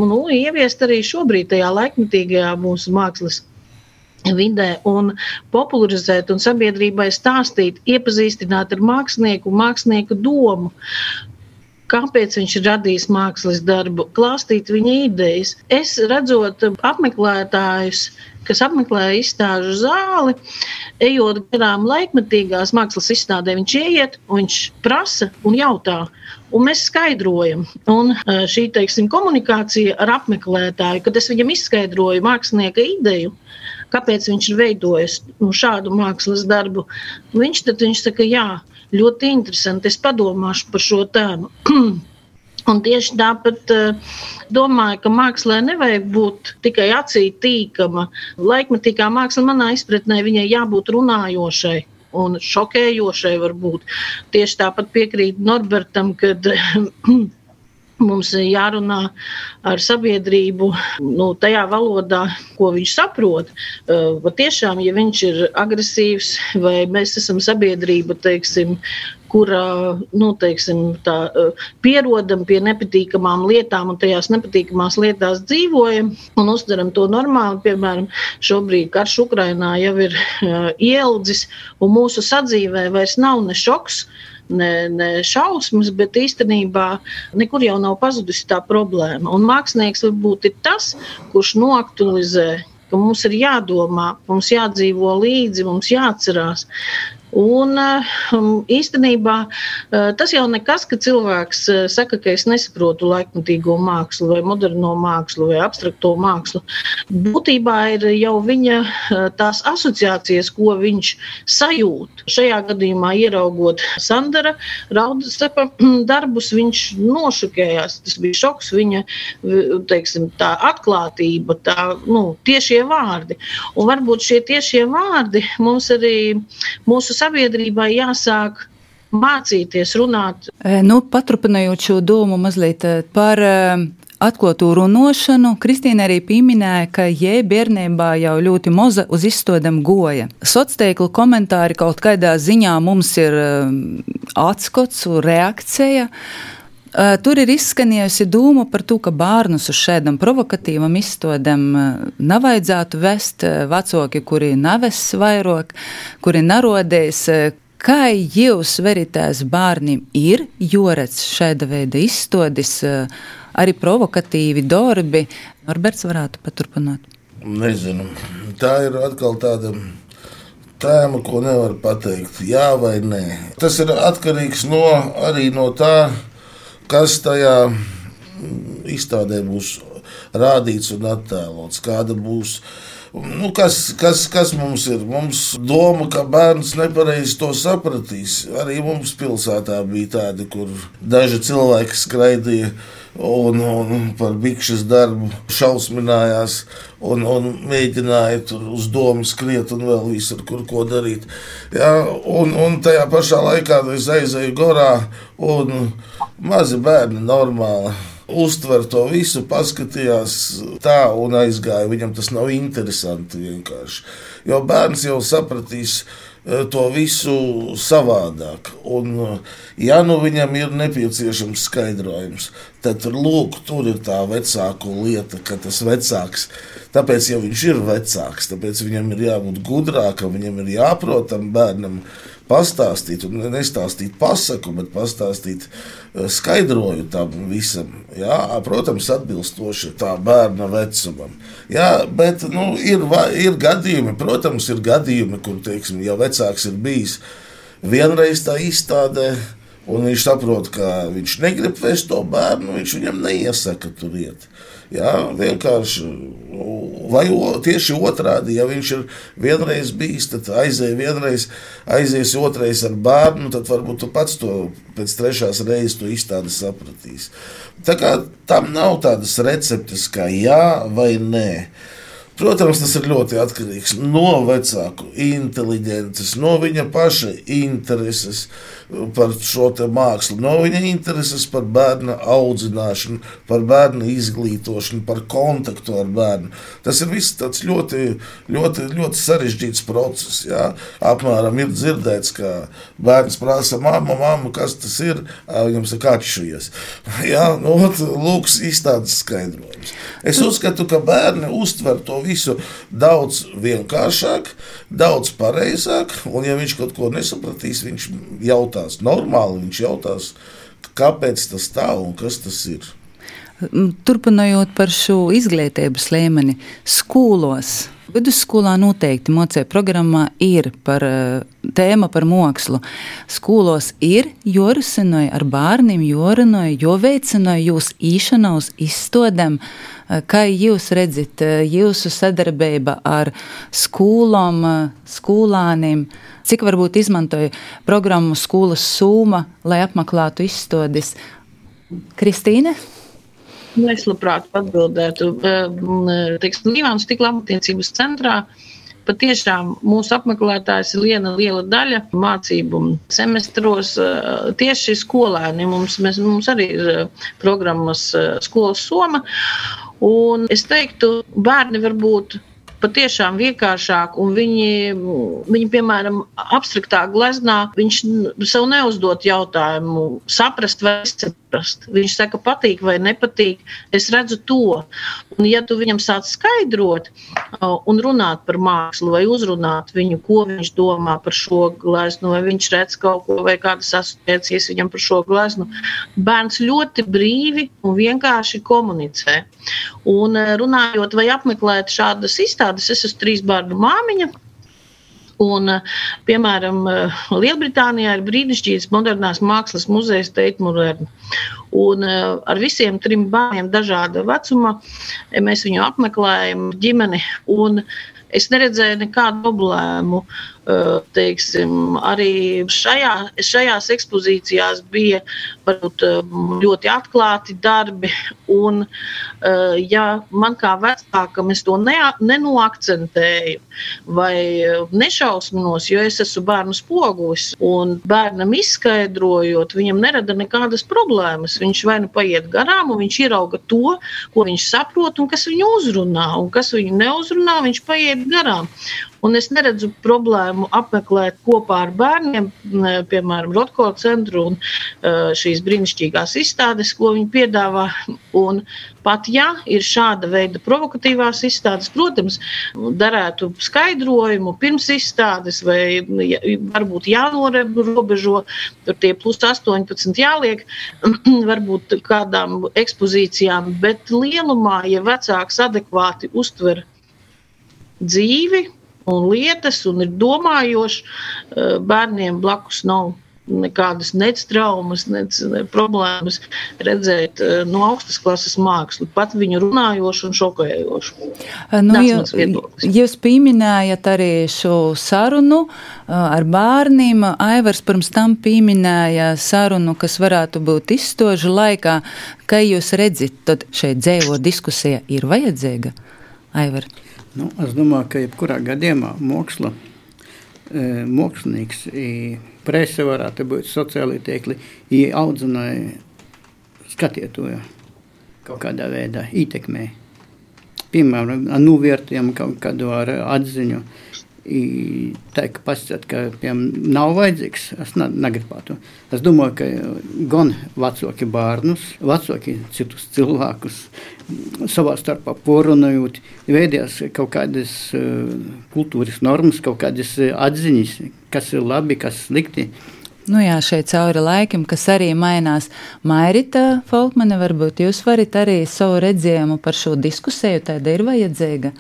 nu, ieviest arī šobrīd, tajā laikmetīgajā mūsu mākslas vidē un popularizēt un sabiedrībai stāstīt, iepazīstināt ar mākslinieku, mākslinieku domu kāpēc viņš ir radījis mākslas darbu, klāstīt viņa idejas. Es redzot apmeklētājus, kas apmeklē izstāžu zāli, ejot garām laikmetīgās mākslas izstādē, viņš ieiet, viņš prasa un jautā. Un mēs skaidrojam, un šī teiksim, komunikācija ar apmeklētāju, kad es viņam izskaidroju mākslinieka ideju, kāpēc viņš ir veidojis nu, šādu mākslas darbu, viņš tad viņš saka, jā, ļoti interesanti. Es padomāšu par šo tēmu. Un tieši tāpat uh, domāju, ka mākslā nevajag būt tikai acī tīkama. Laikmatīgā māksla, manā izpratnē, viņai jābūt runājošai. Un šokējošai varbūt. Tieši tāpat piekrīt Norbertam, kad mums jārunā ar sabiedrību nu, tajā valodā, ko viņš saprot. Uh, tiešām, ja viņš ir agresīvs vai mēs esam sabiedrība, teiksim, kurā nu, teiksim, tā, uh, pierodam pie nepatīkamām lietām un tajās nepatīkamās lietās dzīvojam un uztveram to normāli. Piemēram, šobrīd karš Ukrainā jau ir uh, ieldzis un mūsu sadzīvē vairs nav ne šoks, ne, ne šausmas, bet īstenībā nekur jau nav pazudusi tā problēma. Un mākslinieks varbūt ir tas, kurš noaktualizē ka mums ir jādomā, mums jādzīvo līdzi, mums jāatcerās, Un um, īstenībā uh, tas jau nekas, ka cilvēks uh, saka, ka es nesaprotu laikmatīgo mākslu, vai moderno mākslu, vai abstrakto mākslu. Būtībā ir jau viņa uh, tās asociācijas, ko viņš sajūt. Šajā gadījumā, ieraugot Sandra Raudasepa darbus, viņš nošokējās. Tas bija šoks, viņa teiksim, tā atklātība, tā nu, tiešie vārdi. Un varbūt šie tiešie vārdi mums arī mūsu sabiedrībai jāsāk mācīties runāt.
Nu, paturpinājot šo domu mazliet par atklātu runāšanu, Kristīna arī pieminēja, ka jē, bērnībā jau ļoti moza uz izstādēm goja. Sociālo komentāri kaut kādā ziņā mums ir atskots, reakcija. Tur ir izskanējusi doma par to, ka bērnus uz šādam provokatīvam izstādēm nevajadzētu vest vecāki, kuri neves vairāk, kuri narodēs. Kā jūs veritēs bērniem ir joredz šāda veida izstādes, arī provokatīvi darbi? Norberts varētu paturpināt.
Nezinu. Tā ir atkal tāda tēma, ko nevar pateikt, jā vai nē. Tas ir atkarīgs no, arī no tā, kas tajā izstādē būs rādīts un attēlots, kāda būs. Nu, kas, kas, kas mums ir? Mums doma, ka bērns nepareizi to sapratīs. Arī mums pilsētā bija tādi, kur daži cilvēki skraidīja un, un par bikšas darbu šausminājās un, un mēģināja tur uz domu skriet un vēl visur, kur ko darīt. Ja, un, un tajā pašā laikā es aizēju gorā un mazi bērni normāli. Uztver to visu, paskatījās tā un aizgāja. Viņam tas nav interesanti vienkārši. Jo bērns jau sapratīs, Eh, to visu savādāk. Un, eh, ja nu viņam ir nepieciešams skaidrojums, tad lūk, tur ir tā vecāku lieta, ka tas vecāks, tāpēc jau viņš ir vecāks, tāpēc viņam ir jābūt gudrākam, viņam ir jāprot tam bērnam pastāstīt, un nestāstīt pasaku, bet pastāstīt skaidroju tam visam. Jā, protams, atbilstoši tā bērna vecumam. Jā, bet nu, ir, ir gadījumi, protams, ir gadījumi, kur, teiksim, ja vecāks ir bijis vienreiz tā izstādē, un viņš saprot, ka viņš negrib vest to bērnu, viņš viņam neiesaka tur iet. Jā, vienkārši, vai tieši otrādi, ja viņš ir vienreiz bijis, tad aizēja vienreiz, aizies otrais ar bērnu, tad varbūt tu pats to pēc trešās reizes izstādi sapratīs. Tā kā tam nav tādas receptes kā jā vai nē. Protams, tas ir ļoti atkarīgs no vecāku inteligences, no viņa paša intereses par šo mākslu, no viņa intereses par bērna audzināšanu, par bērnu izglītošanu, par kontaktu ar bērnu. Tas ir viss tāds ļoti, ļoti, ļoti sarežģīts process. Jā. Apmēram ir dzirdēts, ka bērns prasa, mamma, mamma, kas tas ir? Viņam saka, atšujies. Jā, nu, lūks izstādes skaidrojums. Es uzskatu, ka bērni uztver to visu daudz vienkāršāk, daudz pareizāk, un ja viņš kaut ko nesapratīs, viņš jautās normāli, viņš jautās, kāpēc tas tā un kas tas ir.
Turpinot par šo izglītības līmeni, skolos. Vidusskolā noteikti mocē programmā ir par uh, tēma par mākslu. Skolos ir jorisinoja ar bērniem, jorinoja, jo veicinoja jūs īšana uz izstodēm. Uh, kā jūs redzat uh, jūsu sadarbība ar skolām, skolāniem? Cik varbūt izmantoja programmu skolas sūma, lai apmeklētu izstādes? Kristīne?
Nu, es labprāt atbildētu. Teiksim, Līvāns tik labatiecības centrā. Patiešām mūsu apmeklētājs ir viena liela daļa mācību semestros. Tieši skolēni mums, mēs, mums arī ir programmas skolas soma. Un es teiktu, bērni varbūt patiešām vienkāršāk, un viņi, viņi piemēram, abstraktā gleznā, viņš sev neuzdot jautājumu, saprast vai saprast. Viņš saka, patīk vai nepatīk, es redzu to. Un ja tu viņam sāc skaidrot un runāt par mākslu vai uzrunāt viņu, ko viņš domā par šo gleznu, vai viņš redz kaut ko vai kādas asociācijas viņam par šo gleznu, bērns ļoti brīvi un vienkārši komunicē. Un runājot vai apmeklēt šādas izstādes, es esmu trīs bērnu māmiņa. Un, piemēram, Lielbritānijā ir brīnišķīgs modernās mākslas muzejs Modern. Un ar visiem trim bērniem dažāda vecuma mēs viņu apmeklējam ģimeni. Es neredzēju nekādu problēmu teiksim, arī šajā, šajās ekspozīcijās bija varbūt, ļoti atklāti darbi. Un, ja man kā vecākam es to ne, nenoakcentēju vai nešausminos, jo es esmu bērnu spogulis un bērnam izskaidrojot, viņam nerada nekādas problēmas. Viņš vai nu paiet garām, un viņš ierauga to, ko viņš saprot un kas viņu uzrunā, un kas viņu neuzrunā, viņš paiet garām. Un es neredzu problēmu apmeklēt kopā ar bērniem, piemēram, Rotko centru un šīs brīnišķīgās izstādes, ko viņi piedāvā. Un pat ja ir šāda veida provokatīvās izstādes, protams, darētu skaidrojumu pirms izstādes, vai varbūt jānorobežo, tur tie plus 18 jāliek, varbūt kādām ekspozīcijām, bet lielumā, ja vecāks adekvāti uztver dzīvi, un lietas, un ir domājoši. Eh, bērniem blakus nav nekādas nec traumas, nec problēmas redzēt uh, no augstas klases mākslu, pat viņu runājošu un šokējošu.
Eh, nu, jūs, jūs pieminējat arī šo sarunu ar bērniem. Aivars pirms tam pieminēja sarunu, kas varētu būt izstožu laikā. Kā jūs redzat, tad šeit dzēvo diskusija ir vajadzīga? Aivar.
Nu, es domāju, ka jebkurā gadījumā māksla, e, mākslinieks, presa varētu būt sociālai tīkli, audzināja skatītāju kaut kādā veidā ietekmē. Piemēram, novērtējumu kaut kādu ar atziņu. Tā kā pasakāt, ka piemēram, nav vajadzīgs, es ne, negribētu. Es domāju, ka gan vecāki bērnus, vecāki citus cilvēkus savā starpā porunājot, veidojās kaut kādas uh, kultūras normas, kaut kādas atziņas, kas ir labi, kas slikti.
Nu jā, šeit cauri laikam, kas arī mainās. Mairita Folkmane, varbūt jūs varat arī savu redzējumu par šo diskusiju, tāda ir vajadzīga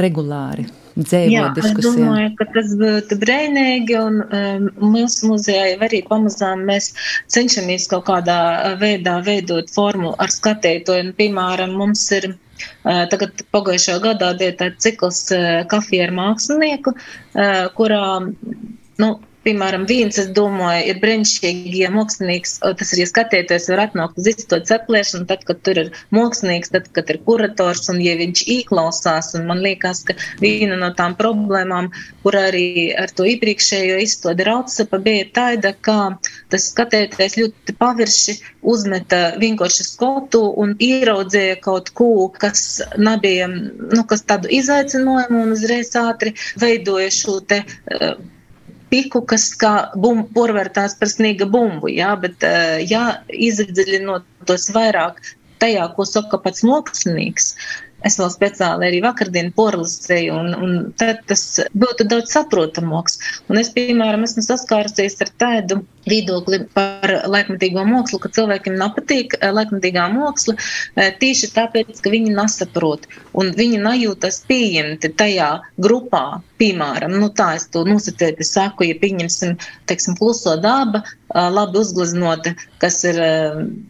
regulāri dzīvo diskusijā?
Es domāju, ka tas būtu brīnīgi, un um, mūsu muzejā jau arī pamazām mēs cenšamies kaut kādā veidā veidot formu ar skatītāju. Piemēram, mums ir uh, Tagad pagājušā gadā bija tāds cikls uh, kafija ar mākslinieku, uh, kurā nu, Piemēram, viens, es domāju, ir brīnišķīgi, ja mākslinieks, tas ir, ja skatieties, var atnākt uz izstādes atklāšanu, tad, kad tur ir mākslinieks, tad, kad ir kurators, un ja viņš īklausās, un man liekas, ka viena no tām problēmām, kur arī ar to iepriekšējo izstādi rautsapa bija tāda, ka tas skatieties ļoti pavirši uzmeta vienkārši skotu un ieraudzīja kaut ko, kas nebija, nu, kas tādu izaicinājumu un uzreiz ātri veidoja šo te. Uh, piku, kas kā bumbu porvērtās par sniega bumbu, jā, bet, ja iedziļinotos vairāk tajā, ko saka pats mākslinieks, Es vēl speciāli arī vakardien porlasēju, un, un tad tas būtu daudz saprotamāks. Un es, piemēram, esmu saskārusies ar tādu viedokli par laikmatīgo mākslu, ka cilvēkiem nepatīk laikmatīgā māksla tieši tāpēc, ka viņi nesaprot un viņi nejūtas pieņemti tajā grupā. Piemēram, nu tā es to nosacīti saku, ja pieņemsim, teiksim, kluso daba, labi uzgleznota, kas ir,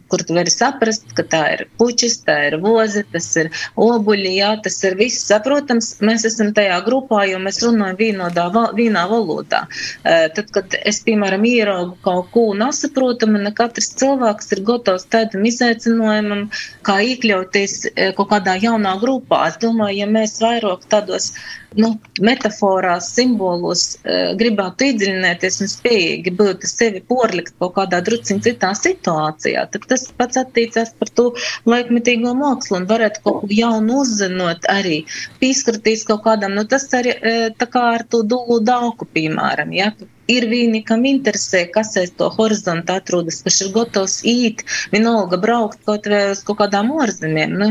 kur tu vari saprast, ka tā ir puķis, tā ir voze, tas ir obuļi, jā, tas ir viss saprotams. Mēs esam tajā grupā, jo mēs runājam vienodā, vienā valodā. Tad, kad es, piemēram, ieraugu kaut ko nesaprotamu, ne katrs cilvēks ir gatavs tādam izaicinājumam, kā iekļauties kaut kādā jaunā grupā. Es domāju, ja mēs vairāk tādos nu, metaforās, simbolos uh, gribētu iedziļināties un spējīgi būt sevi porlikt kaut kādā drusciņā citā situācijā, tad tas pats attiecās par to laikmetīgo mākslu un varētu kaut ko jaunu uzzinot arī, pieskarties kaut kādam, nu tas arī uh, tā kā ar to dūlu dauku, piemēram, ja, ir viņi, kam interesē, kas aiz to horizontu atrodas, kas ir gatavs īt, vienalga braukt kaut vai uz kaut kādām ārzemēm. Nu,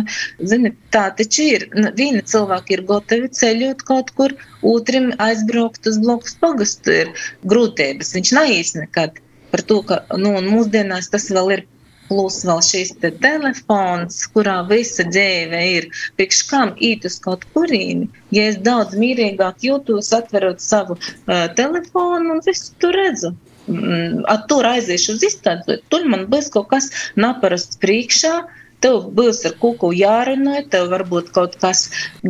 zini, tā taču ir. Nu, vieni cilvēki ir gatavi ceļot kaut kur, otram aizbraukt uz blokus pagastu ir grūtības. Viņš neies nekad par to, ka nu, mūsdienās tas vēl ir plus vēl šīs te telefons, kurā visa dzīve ir. Priekš kam īt uz kaut kurieni? Ja es daudz mīrīgāk jūtos, atverot savu uh, telefonu un visu tur redzu. Mm, tur aiziešu uz izstādi, tur man būs kaut kas naparasts priekšā, Tev būs ar kuku jārunā, tev varbūt kaut kas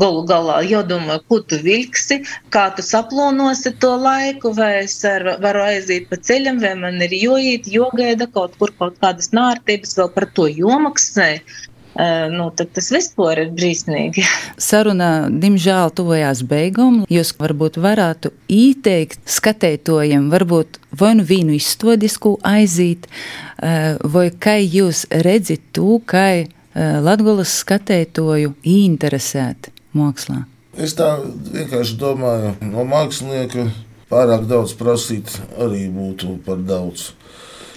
galu galā jādomā, ko tu vilksi, kā tu saplānosi to laiku, vai es ar, varu aiziet pa ceļam, vai man ir joīt, jogaida kaut kur kaut kādas nārtības, vēl par to jomaksē. Uh, nu, tad tas vispār ir brīsnīgi.
Saruna, diemžēl, tuvojās beigām. Jūs varbūt varētu ieteikt skatētojiem, varbūt vai nu vīnu izstodisku aiziet, uh, vai kā jūs redzat to, kā uh, Latgolas skatētoju interesēt mākslā.
Es tā vienkārši domāju, no mākslinieka pārāk daudz prasīt arī būtu par daudz.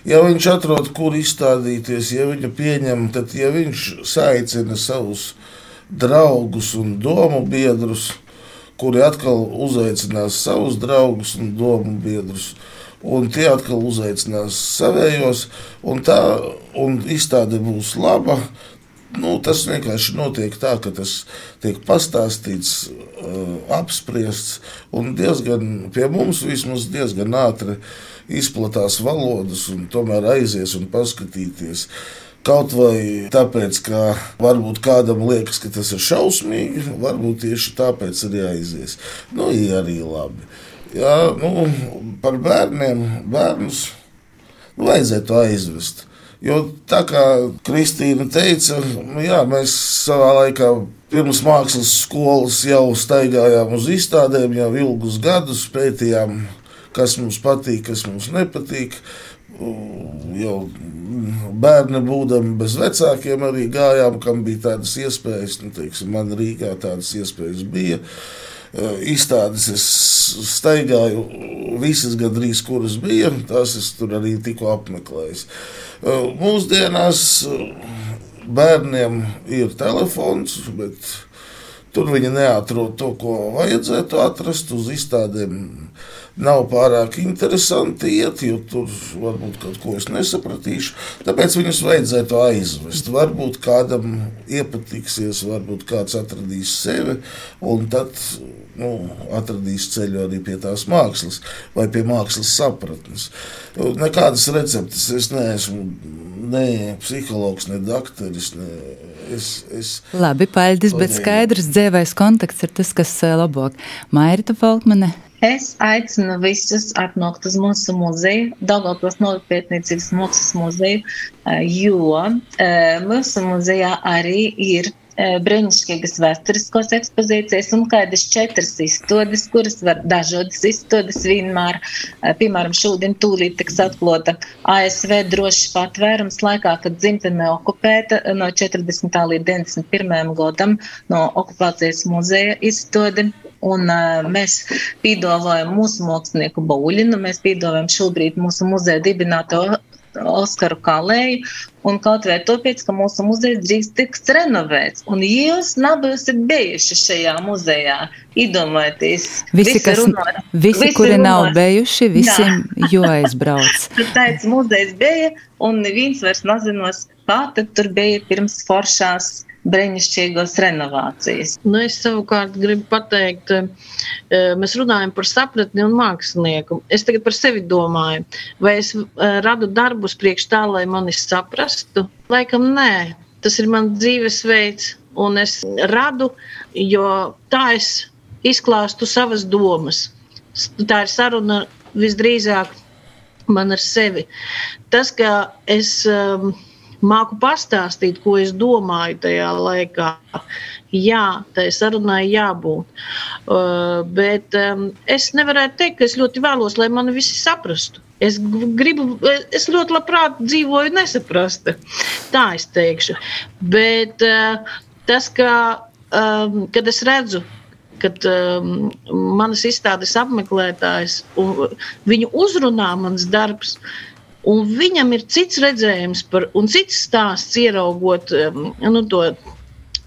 Ja viņš atrod, kur izstādīties, ja viņu pieņem, tad ja viņš saicina savus draugus un domu biedrus, kuri atkal uzaicinās savus draugus un domu biedrus, un tie atkal uzaicinās savējos, un tā un izstāde būs laba. Nu, tas vienkārši notiek tā, ka tas tiek pastāstīts, uh, apspriests, un diezgan pie mums vismaz diezgan ātri uh, izplatās valodas un tomēr aizies un paskatīties. Kaut vai tāpēc, ka varbūt kādam liekas, ka tas ir šausmīgi, varbūt tieši tāpēc arī aizies. Nu, ir arī labi. Jā, nu, par bērniem bērnus nu, vajadzētu aizvest. Jo tā kā Kristīna teica, jā, mēs savā laikā pirms mākslas skolas jau staigājām uz izstādēm, jau ilgus gadus pētījām kas mums patīk, kas mums nepatīk. Jau bērni būdami bez vecākiem arī gājām, kam bija tādas iespējas. Nu, teiksim, man Rīgā tādas iespējas bija. Izstādes es staigāju, visas gandrīz, kuras bija, tās es tur arī tikko apmeklēju. Mūsdienās bērniem ir telefons, bet tur viņi neatrod to, ko vajadzētu atrast uz izstādēm nav pārāk interesanti iet, jo tur varbūt kaut ko es nesapratīšu. Tāpēc viņus vajadzētu aizvest. Varbūt kādam iepatiksies, varbūt kāds atradīs sevi, un tad nu, atradīs ceļu arī pie tās mākslas vai pie mākslas sapratnes. Nekādas receptes es neesmu. Ne psihologs, ne doktoris. Ne, es, es
Labi, paldies, bet skaidrs dzīvais konteksts ir tas, kas eh, labāk. Mairita Falkmane,
Es aicinu visus atnākt uz mūsu muzeju, Daugavpils nopietniecības mākslas muzeju, jo mūsu muzejā arī ir brīnišķīgas vēsturiskos ekspozīcijas un kādas četras izstādes, kuras var dažādas izstādes vienmēr. Piemēram, šodien tūlīt tiks atklāta ASV drošs patvērums laikā, kad dzimtene okupēta no 40. līdz 91. gadam no okupācijas muzeja izstāde. Un, uh, mēs piedāvājam mūsu mākslinieku bauļinu, mēs piedāvājam šobrīd mūsu muzeja dibināto Oskaru Kalēju, un kaut vai tāpēc, ka mūsu muzejs drīz tiks renovēts. Un jūs nebūsiet bijuši šajā muzejā, iedomājieties.
Visi, visi, kas, runā, visi, visi kuri runās. nav bijuši, visiem jāaizbrauc.
Tad tāds muzejs bija, un neviens vairs nezinos, kā tad tur bija pirms foršās brīnišķīgos renovācijas.
Nu, es savukārt gribu pateikt, eh, mēs runājam par sapratni un mākslinieku. Es tagad par sevi domāju, vai es eh, radu darbus priekš tā, lai mani saprastu? Laikam nē, tas ir mans dzīvesveids, un es radu, jo tā es izklāstu savas domas. Tā ir saruna visdrīzāk man ar sevi. Tas, ka es um, māku pastāstīt, ko es domāju tajā laikā. Jā, tai sarunai jābūt. Uh, bet um, es nevarētu teikt, ka es ļoti vēlos, lai mani visi saprastu. Es gribu, es ļoti labprāt dzīvoju nesaprasta. Tā es teikšu. Bet uh, tas, ka, um, kad es redzu, kad um, manas izstādes apmeklētājs un viņu uzrunā mans darbs, uh, Un viņam ir cits redzējums par, un cits stāsts, ieraugot nu, to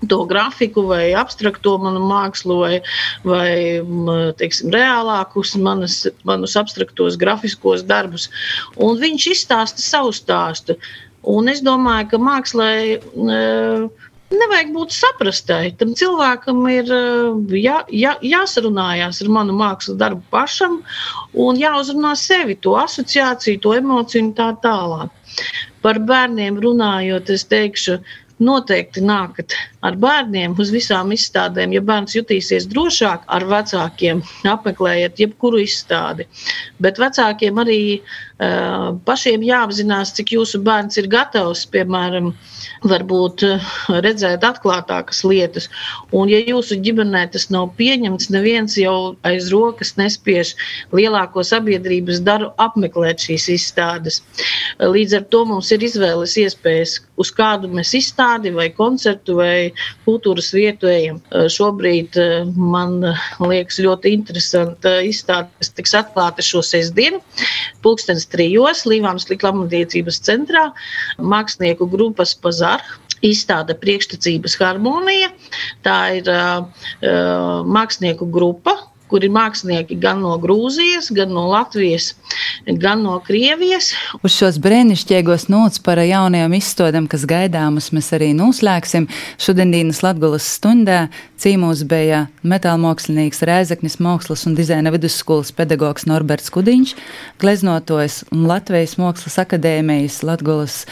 to grafiku, vai abstrakto manu mākslu, vai, vai teiksim, reālākus manas, manus abstraktos grafiskos darbus. Un viņš izstāsta savu stāstu. Un es domāju, ka mākslā uh, nevajag būt saprastai. Tam cilvēkam ir eh, jā, jā, jāsarunājās ar manu mākslas darbu pašam un jāuzrunā sevi, to asociāciju, to emociju un tā tālāk. Par bērniem runājot, es teikšu, noteikti nākat ar bērniem uz visām izstādēm. Ja bērns jutīsies drošāk ar vecākiem, apmeklējiet jebkuru izstādi. Bet vecākiem arī uh, pašiem jāapzinās, cik jūsu bērns ir gatavs, piemēram, uh, varbūt eh, redzēt atklātākas lietas. Un, ja jūsu ģimenē tas nav pieņemts, neviens jau aiz rokas nespiež lielāko sabiedrības daru apmeklēt šīs izstādes. Līdz ar to mums ir izvēles iespējas, uz kādu mēs izstādi vai koncertu vai kultūras vietu ejam. Šobrīd man liekas ļoti interesanta izstāde, kas tiks atklāta šo sestdienu, pulkstens trijos Līvānas liklamatiecības centrā, mākslinieku grupas pazā Bazar. Izstāde priekštecības harmonija. Tā ir uh, mākslinieku grupa, kur ir mākslinieki gan no Grūzijas, gan no Latvijas, gan no Krievijas.
Uz šos brīnišķīgos nots par jaunajām izstādēm, kas gaidāmas, mēs arī noslēgsim. Šodienas Latvijas stundā cīmūs bija metāla mākslinieks Rēzeknis Mākslas un dizaina vidusskolas pedagogs Norberts Kudiņš, gleznotojs un Latvijas Mākslas akadēmijas Latvijas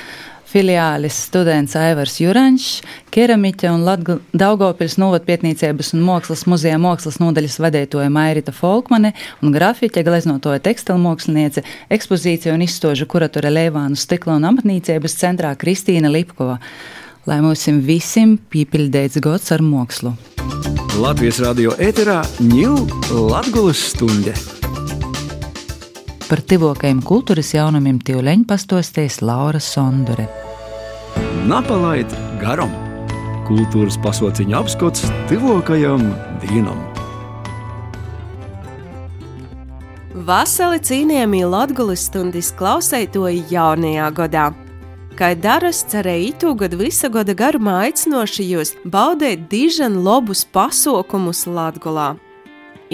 filiālis students Aivars Jurančs, keramiķa un Latga, Daugopils novadpietniecības un mākslas muzeja mākslas nodaļas vadētoja Mairita Folkmane un grafiķa gleznotoja tekstilu māksliniece, ekspozīcija un izstožu kuratore Leivānu stikla un amatniecības centrā Kristīna Lipkova. Lai mums visiem pīpildēts gods ar mākslu.
Latvijas radio ēterā ņūl Latgulas stunde.
Par tivokajiem kultūras jaunumiem Tīvleņa pastostēs Laura Sondore.
Napalaid garam! Kultūras pasauciņa apskats tuvākajam dienam!
Vasali cīnījami Latvijas stundas klausētoji jaunajā gadā. Kā daras cerēja itu gadu visa gada garumā aicinošajos baudēt dižan lobus pasaukumus Latgulā.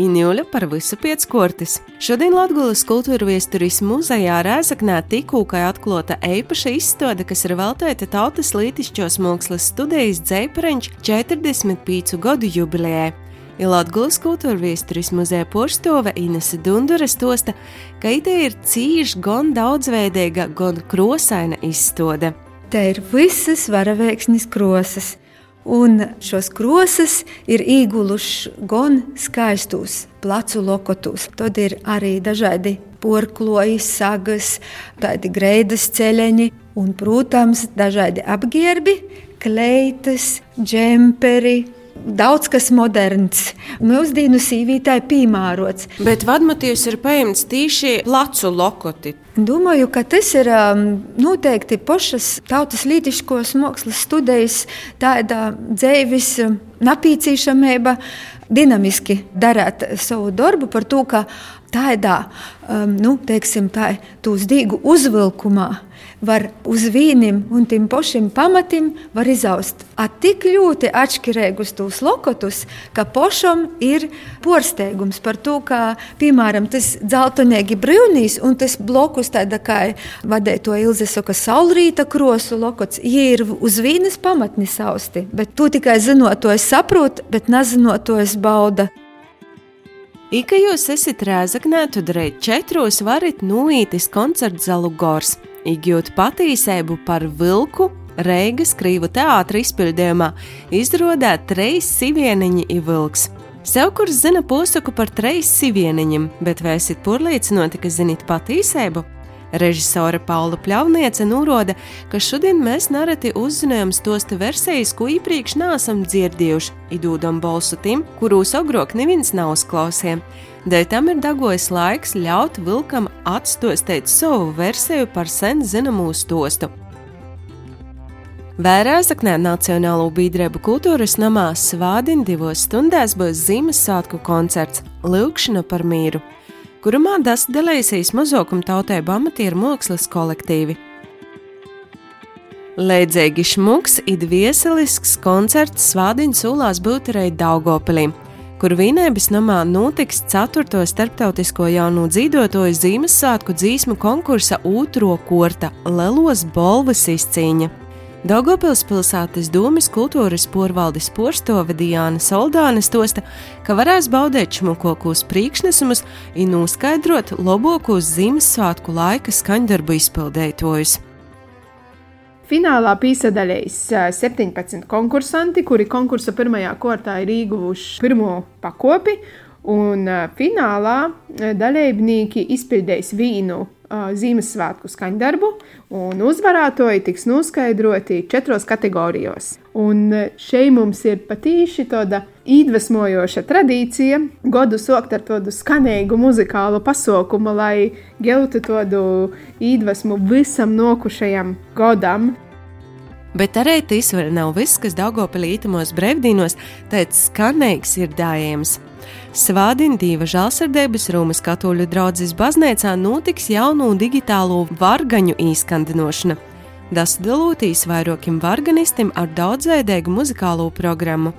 Injuļa par visu pieckortis. Šodien Latvijas kultūra viesturis muzejā Rēzaknē tikūkai atklāta eipaša izstāde, kas ir veltīta tautas lītišķos mākslas studijas dzēpareņš 45 gadu jubilejai. Latvijas kultūra viesturis muzeja porstove Inese Dundure stosta, ka ideja ir cīņš gan daudzveidīga, gan krosaina izstāde.
Te ir visas varaveiksnes krosas Un šos krosas ir ieguluši gan skaistos placu lokotus, tad ir arī dažādi porkloji, sagas, tādi greidas ceļiņi un, protams, dažādi apģērbi, kleitas, džemperi, daudz kas moderns, mūsdienu sīvītāji piemērots.
Bet vadmotīvs ir paņemts tīši placu lokoti.
Domāju, ka tas ir um, noteikti pašas tautas lītiškos mākslas studijas tāda dzīves um, napīcīšamība, dinamiski darīt savu darbu par to, ka tādā, um, nu, teiksim, tā, tūs dīgu uzvilkumā var uz vīniem un tiem pašiem pamatiem izaust. Tik ļoti atšķirīgus tos lokotus, ka pašam ir porsteigums par to, ka, piemēram, tas dzeltenīgi brīvnīs un tas blokus tāda kā vadēja to Ilze saka saulrīta krosu lokots, jie ir uz vīnas pamatni sausti, bet tu tikai zinot to es saprotu, bet nezinot to es bauda.
Ika jūs esat rēzaknē, tad reiz četros varat nulītis koncertu zalu gors – Igjūt patīcību par vilku Reigas krīvu teātra izpildījumā izrādāt trejas sivieniņi ir vilks. Sev kurs zina posaku par trejas sivieniņiem, bet vai esat pārliecināti, ka zinat patīcību? Režisore Paula Pļavniece norāda, ka šodien mēs nereti uzzinājām tos versijas, ko iepriekš neesam dzirdējuši, idūdam balsu tim, kurus agrāk neviens nav uzklausījis. Dēļ tam ir dagojis laiks ļaut vilkam atstostēt savu versiju par sen zināmu stostu. Vērēzaknē Nacionālo biedrību kultūras namā svādien divos stundās būs Ziemassvētku koncerts Lūkšana par mīru, kurumā tas dalīsies mazākuma tautību amatieru mākslas kolektīvi. Leidzīgi šmuks ir vieselisks koncerts svādiņu sūlās būturei Daugopilī kur Vīnēbis namā notiks 4. starptautisko jaunu dzīvotoju Ziemassvētku dzīsmu konkursa otro korta Lelos Bolvas izcīņa. Daugopils pilsētas domas kultūras porvaldes porstove Diāna Soldāne stosta, ka varēs baudīt šmukokos priekšnesumus un noskaidrot labākos Ziemassvētku laika skaņdarbu izpildētojus.
Finālā piesaistīja 17 konkursanti, kuri konkursa pirmajā kārtā ir ieguvuši pirmo pakopi. Un finālā dalībnieki izpildīs vīnu Ziemassvētku skaņdarbu, un uzvarētāji tiks noskaidroti četros kategorijos. Un šeit mums ir patīši tāda iedvesmojoša tradīcija, godu sokt ar tādu skanīgu muzikālu pasaukumu, lai geltu tādu iedvesmu visam nokušajam godam.
Bet arī tas vēl nav viss, kas Daugopilī itamos brevdīnos tāds skanīgs ir dājams. Svādintīva žēlsirdības Rūmas katoļu draudzes baznīcā notiks jaunu digitālo vargaņu īskandinošana. Tas dalūtīs vairākiem varganistim ar daudzveidīgu muzikālo programmu.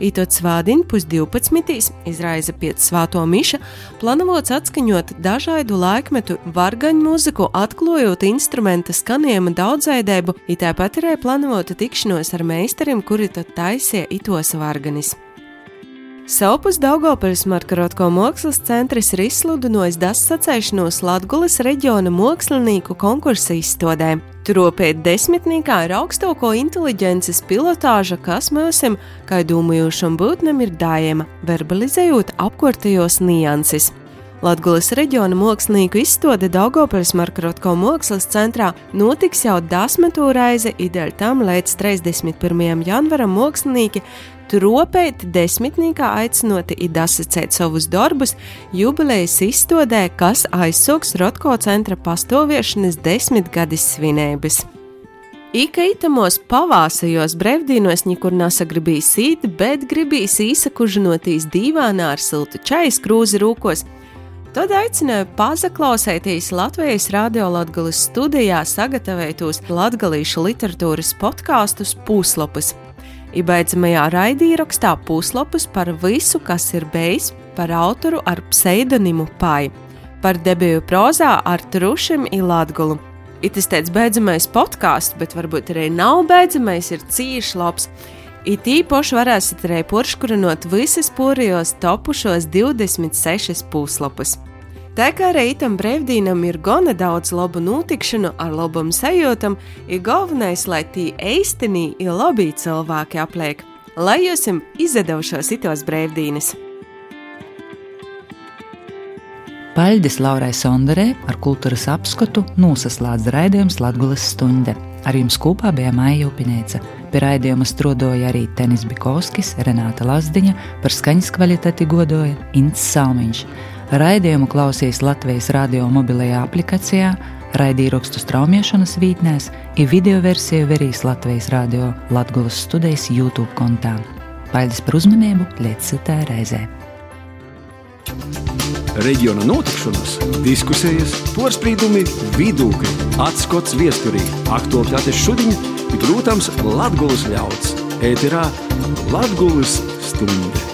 Itot svādiņu pusdivpadsmitīs izraiza pēc svāto miša, plānots atskaņot dažādu laikmetu vargaņu mūziku, atklājot instrumenta skanējuma daudzveidību, it tāpat arī plānota tikšanos ar meistariem, kuri tad taisie itos varganis. Savpus Daugopils Markarotko mākslas centrs ir izsludinājis das sacēšanos Latgulas reģiona mākslinieku konkursa izstādē. Tropēt desmitniekā ir augstāko inteliģences pilotāža, kas mūsim, kā domājošam būtnam, ir dājama, verbalizējot apkārtējos nianses. Latvijas reģiona mākslinieku izstāde Daugopils Markarotko mākslas centrā notiks jau desmito reizi, ideāli tam līdz 31. janvaram mākslinieki Tropēt desmitniekā aicinoti idasicēt savus darbus jubilejas izstādē, kas aizsūks Rotko centra pastāviešanas desmitgades svinības. Ika itamos pavāsajos brevdīnos nekur nesagribīs sīt, bet gribīs īsakužinotīs dīvānā ar siltu čais krūzi rūkos, Tad aicināju pazaklausēties Latvijas radiolātgalas studijā sagatavotos latgalīšu literatūras podkāstus Pūslopus. Ibaidzamajā raidījumā puslapus par visu, kas ir bijis par autoru ar pseidonimu Pai, par debiju prozā ar Trušiem Ilatgulu. It es teicu, beidzamais podkāsts, bet varbūt arī nav beidzamais, ir cīņš labs. It īpaši varēsiet arī porškurinot visas porijos topušos 26 puslapus. Tā kā arī tam brīvdīnam ir gana daudz labu notikšanu ar labam sajūtam, ir galvenais, lai tī eistenī ir labi cilvēki apliek. Lai jums izdevušos itos brīvdīnes!
Paļģis Laurai Sonderē ar kultūras apskatu nosaslēdz raidījums Latvijas stunde. Ar jums kopā bija Maija Upinēca. Pie raidījuma strodoja arī Tenis Bikovskis, Renāta Lazdiņa, par skaņas kvalitāti godoja Ints Salmiņš. Raidījumu klausīs Latvijas radio mobilajā aplikācijā, raidījuma straumēšanas vītnēs, ir video versiju verīs Latvijas radio Latvijas studijas YouTube kontā. Paldies par uzmanību, līdz citai reizei!
Reģiona notikšanas, diskusijas, porcelāna, vidūkļi, atskats viesturī, aktuālitātes šodien, protams, Latvijas ļauds. Ēterā Latvijas stunde.